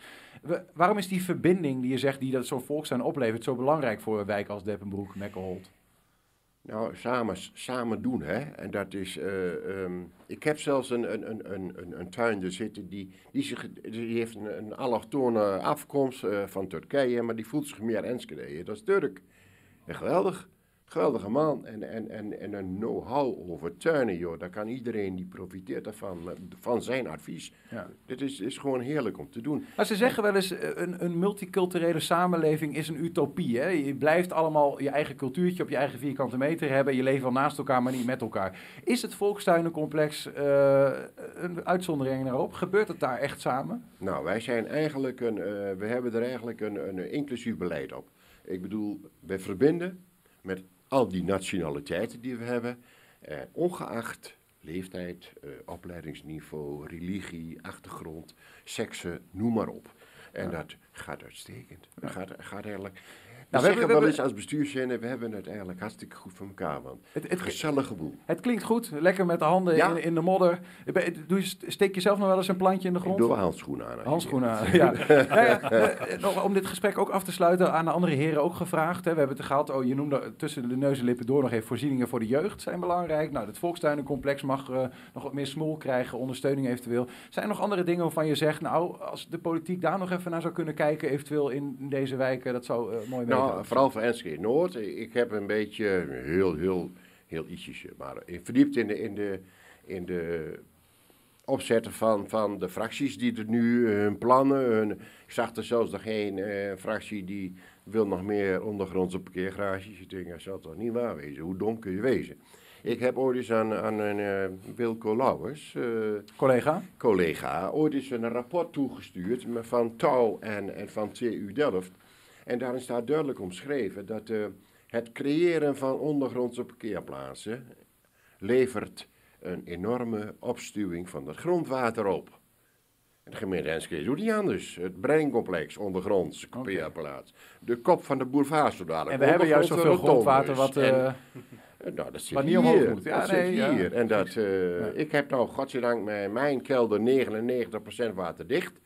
Waarom is die verbinding die je zegt, die dat zo'n volkstuin oplevert, zo belangrijk voor een wijk als Deppenbroek, Mekkelholt? Nou, samen, samen doen, hè. En dat is... eh, ehm, ik heb zelfs een, een, een, een, een, een tuinder zitten die, die, zich, die heeft een, een allochtone afkomst eh, van Turkije, maar die voelt zich meer Enschede. Dat is Turk. En geweldig. Geweldige man. En, en, en, en een know-how over tuinen, joh. Daar kan iedereen die profiteert daarvan, eh, van zijn advies. Ja. Dit is, is gewoon heerlijk om te doen. Maar ze zeggen wel eens, eh, een, een multiculturele samenleving is een utopie. Hè? Je blijft allemaal je eigen cultuurtje op je eigen vierkante meter hebben. Je leeft wel naast elkaar, maar niet met elkaar. Is het volkstuinencomplex eh, een uitzondering daarop? Gebeurt het daar echt samen? Nou, wij zijn eigenlijk een, we hebben er eigenlijk een, een inclusief beleid op. Ik bedoel, we verbinden met al die nationaliteiten die we hebben, eh, ongeacht leeftijd, eh, opleidingsniveau, religie, achtergrond, seksen, noem maar op. En dat gaat uitstekend. Dat gaat, gaat eigenlijk... Nou, we zeggen hebben- wel we eens als bestuurszender, we hebben het eigenlijk hartstikke goed voor elkaar, want Het, het, gezellige boel. het klinkt goed, lekker met de handen Ja. in, in de modder. Doe je, steek je zelf nog wel eens een plantje in de Ik grond? doe wel handschoenen aan. Handschoenen aan, ja. Ja, eh, nog om dit gesprek ook af te sluiten, aan de andere heren ook gevraagd. Hè. We hebben het gehad, oh, je noemde tussen de neus en lippen door nog even voorzieningen voor de jeugd zijn belangrijk. Nou, het volkstuinencomplex mag eh, nog wat meer smoel krijgen, ondersteuning eventueel. Zijn er nog andere dingen waarvan je zegt, nou, als de politiek daar nog even naar zou kunnen kijken, eventueel in deze wijken, dat zou eh, mooi Nou, meevallen. vooral voor Enschede Noord. Ik heb een beetje, heel, heel, heel ietsjes, maar ik verdiept in de, in de, in de opzetten van, van de fracties die er nu, eh, hun plannen. Hun, ik zag er zelfs nog geen eh, fractie die wil nog meer ondergrondse parkeergarages. Ik denk, dat zal toch niet waar wezen? Hoe dom kun je wezen? Ik heb ooit eens aan, aan een eh, Wilco Lauwers, eh, Collega? collega, ooit eens een rapport toegestuurd van Touw en, en van TU Delft. En daarin staat duidelijk omschreven dat eh, het creëren van ondergrondse parkeerplaatsen levert een enorme opstuwing van het grondwater op. En de gemeente Enschede doet niet anders. Het breincomplex ondergronds parkeerplaats. De kop van de boulevard zo dadelijk. En we hebben juist zoveel grondwater wat, En- eh, nou, dat zit hier. omhoog moet. Ja, dat nee, zit ja. hier. En dat, ik heb nou, godzijdank, mijn, mijn kelder 99% waterdicht.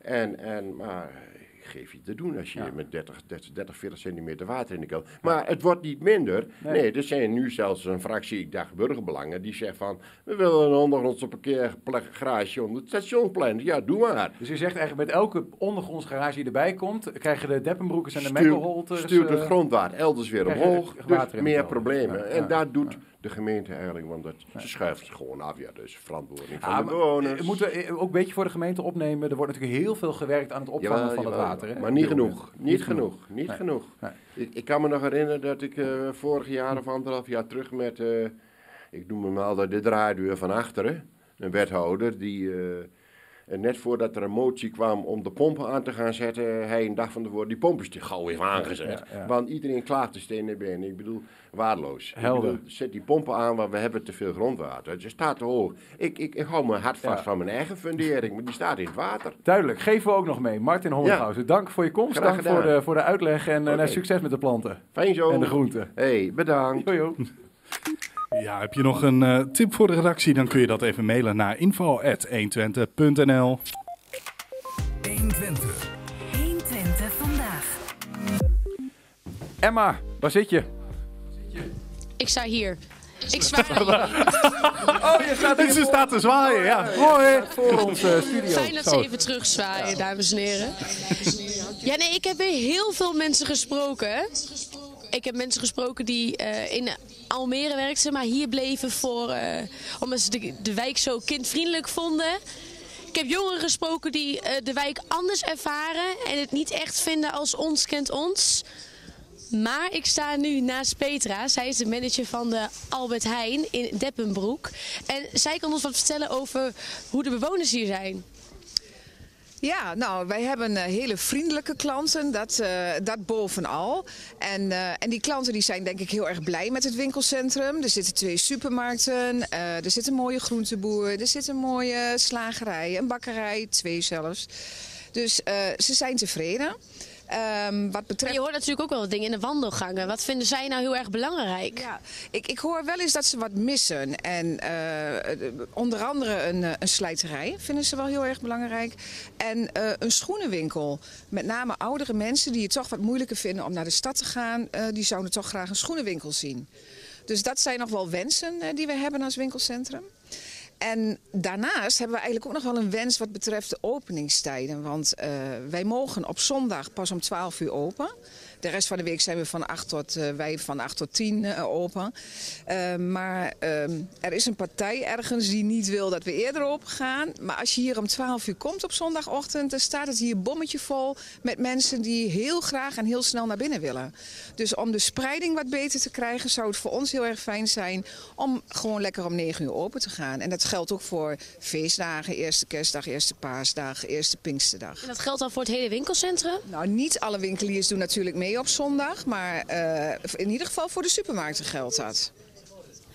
En, en, maar geef je te doen als je met 30, 30, 30, 40 centimeter water in de kelder... Maar het wordt niet minder. Nee. Nee, er zijn nu zelfs een fractie, ik dacht burgerbelangen, die zegt van... We willen een ondergrondse parkeergarage onder het stationsplein. Ja, doe maar. Dus je zegt eigenlijk met elke ondergronds garage die erbij komt, krijgen de Deppenbroekers en de Mekkelholters... Stuurt het eh, grondwater elders weer omhoog. Dus meer problemen. En daar doet de gemeente eigenlijk, want dat, ze schuift het gewoon af. Ja, is verantwoording van Ja, de bewoners. eh, moeten we eh, ook een beetje voor de gemeente opnemen. Er wordt natuurlijk heel veel gewerkt aan het opvangen Jawel, van het water. Hè? Maar niet dit genoeg. Niet genoeg. Niet Nee. genoeg. Nee. Ik, ik kan me nog herinneren dat ik eh, vorig jaar of anderhalf jaar terug met, eh, ik noem hem altijd de draaideur van achteren, een wethouder die eh, en net voordat er een motie kwam om de pompen aan te gaan zetten, hij een dag van tevoren die pompjes te gauw heeft aangezet. Ja, ja. Want iedereen klaagt de stenen benen. Ik bedoel, waardeloos. Ik Helder. bedoel, zet die pompen aan, want we hebben te veel grondwater. Het staat te hoog. Ik, ik, ik hou mijn hart vast Ja. van mijn eigen fundering, maar die staat in het water. Duidelijk, geven we ook nog mee. Martin Hollenhausen, dank voor je komst. Graag dank voor de, voor de uitleg en eh, Oké. nou, succes met de planten. Fijn zo. En de groenten. hey, bedankt. Jo, jo. Ja, heb je nog een eh, tip voor de redactie? Dan kun je dat even mailen naar info.120.nl. 120. 120 vandaag. Emma, waar zit je? Ik sta hier. Ik zwaai. Oh, je staat Dus ze staat te zwaaien, ja. Mooi. Voor onze studio. Fijn dat Zo. ze even terugzwaaien, dames en heren. Ja, nee, ik heb weer heel veel mensen gesproken. Ik heb mensen gesproken die eh, in Almere werkten, maar hier bleven voor, eh, omdat ze de, de wijk zo kindvriendelijk vonden. Ik heb jongeren gesproken die eh, de wijk anders ervaren en het niet echt vinden als ons kent ons. Maar ik sta nu naast Petra. Zij is de manager van de Albert Heijn in Deppenbroek. En zij kan ons wat vertellen over hoe de bewoners hier zijn. Ja, nou, wij hebben eh, hele vriendelijke klanten, dat, eh, dat bovenal. En, eh, en die klanten die zijn denk ik heel erg blij met het winkelcentrum. Er zitten twee supermarkten, er zit een mooie groenteboer, er zit een mooie slagerij, een bakkerij, twee zelfs. Dus ze zijn tevreden. Um, wat betreft... je hoort natuurlijk ook wel wat dingen in de wandelgangen. Wat vinden zij nou heel erg belangrijk? Ja, ik, ik hoor wel eens dat ze wat missen. En uh, onder andere een, eh, een slijterij vinden ze wel heel erg belangrijk. En uh, een schoenenwinkel. Met name oudere mensen die het toch wat moeilijker vinden om naar de stad te gaan. Uh, die zouden toch graag een schoenenwinkel zien. Dus dat zijn nog wel wensen die we hebben als winkelcentrum. En daarnaast hebben we eigenlijk ook nog wel een wens wat betreft de openingstijden. Want uh, wij mogen op zondag pas om 12 uur open. De rest van de week zijn we van 8 tot, uh, wij van 8 tot 10 uh, eh, open. Uh, maar ehm, er is een partij ergens die niet wil dat we eerder open gaan. Maar als je hier om 12 uur komt op zondagochtend, dan staat het hier bommetje vol met mensen die heel graag en heel snel naar binnen willen. Dus om de spreiding wat beter te krijgen, zou het voor ons heel erg fijn zijn om gewoon lekker om 9 uur open te gaan. En dat geldt ook voor feestdagen, eerste kerstdag, eerste paasdag, eerste pinksterdag. En dat geldt dan voor het hele winkelcentrum? Nou, niet alle winkeliers doen natuurlijk mee op zondag. Maar uh, in ieder geval voor de supermarkten geldt dat.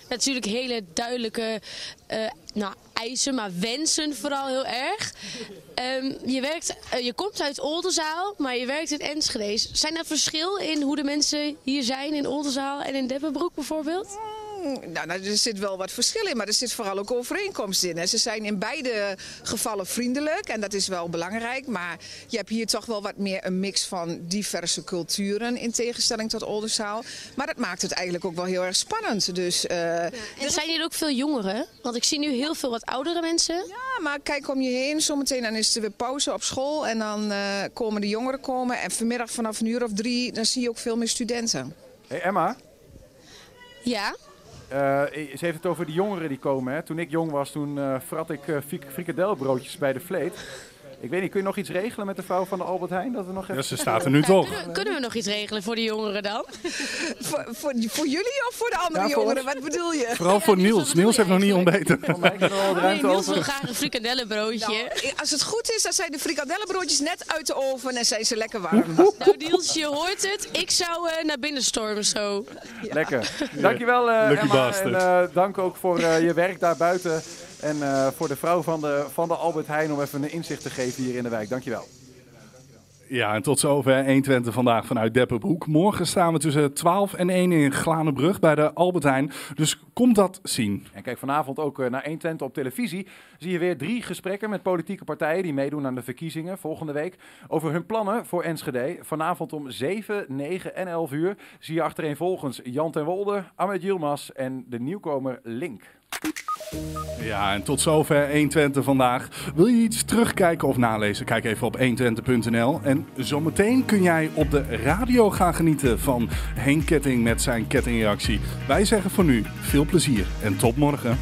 Natuurlijk hele duidelijke uh, nou, eisen, maar wensen vooral heel erg. Um, je, werkt, uh, je komt uit Oldenzaal, maar je werkt in Enschede. Zijn er verschil in hoe de mensen hier zijn in Oldenzaal en in Deppenbroek bijvoorbeeld? Nou, nou, er zit wel wat verschil in, maar er zit vooral ook overeenkomst in. Hè. Ze zijn in beide gevallen vriendelijk en dat is wel belangrijk. Maar je hebt hier toch wel wat meer een mix van diverse culturen in tegenstelling tot Oldenzaal. Maar dat maakt het eigenlijk ook wel heel erg spannend. Dus, uh, ja, en zijn hier ook veel jongeren? Want ik zie nu heel veel wat oudere mensen. Ja, maar kijk om je heen. Zometeen dan is er weer pauze op school en dan uh, komen de jongeren komen. En vanmiddag vanaf een uur of drie, dan zie je ook veel meer studenten. Hey Emma. Ja? Uh, ze heeft het over de jongeren die komen. Hè. Toen ik jong was, toen frat ik uh, frikadelbroodjes bij de vleet. Ik weet niet, kun je nog iets regelen met de vrouw van de Albert Heijn? Dat we nog even... Ja, ze staat er nu toch. Kunnen, kunnen, we nog iets regelen voor de jongeren dan? voor, voor, voor, jullie of voor de andere ja, jongeren? Wat bedoel je? Vooral voor Niels. Niels heeft nog niet ontbeten. Nee, Niels wil graag een frikadellenbroodje. Nou, als het goed is, dan zijn de frikadellenbroodjes net uit de oven en zijn ze lekker warm. nou Niels, je hoort het. Ik zou uh, naar binnen stormen zo. Ja. Lekker. Dankjewel uh, Lucky Emma. Bastard. En uh, dank ook voor je werk daar buiten. En uh, voor de vrouw van de, van de Albert Heijn om even een inzicht te geven hier in de wijk. Dankjewel. Ja, en tot zover 120 vandaag vanuit Deppenbroek. Morgen staan we tussen 12 en 1 in Glanenbrug bij de Albert Heijn. Dus kom dat zien. En kijk vanavond ook naar 120 op televisie. Zie je weer drie gesprekken met politieke partijen die meedoen aan de verkiezingen volgende week. Over hun plannen voor Enschede. Vanavond om 7, 9 en 11 uur zie je achtereenvolgens Jan ten Wolde, Ahmed Yilmaz en de nieuwkomer Link. Ja, en tot zover 120 vandaag. Wil je iets terugkijken of nalezen? Kijk even op 120.nl. En zometeen kun jij op de radio gaan genieten van Henk Ketting met zijn kettingreactie. Wij zeggen voor nu veel plezier en tot morgen.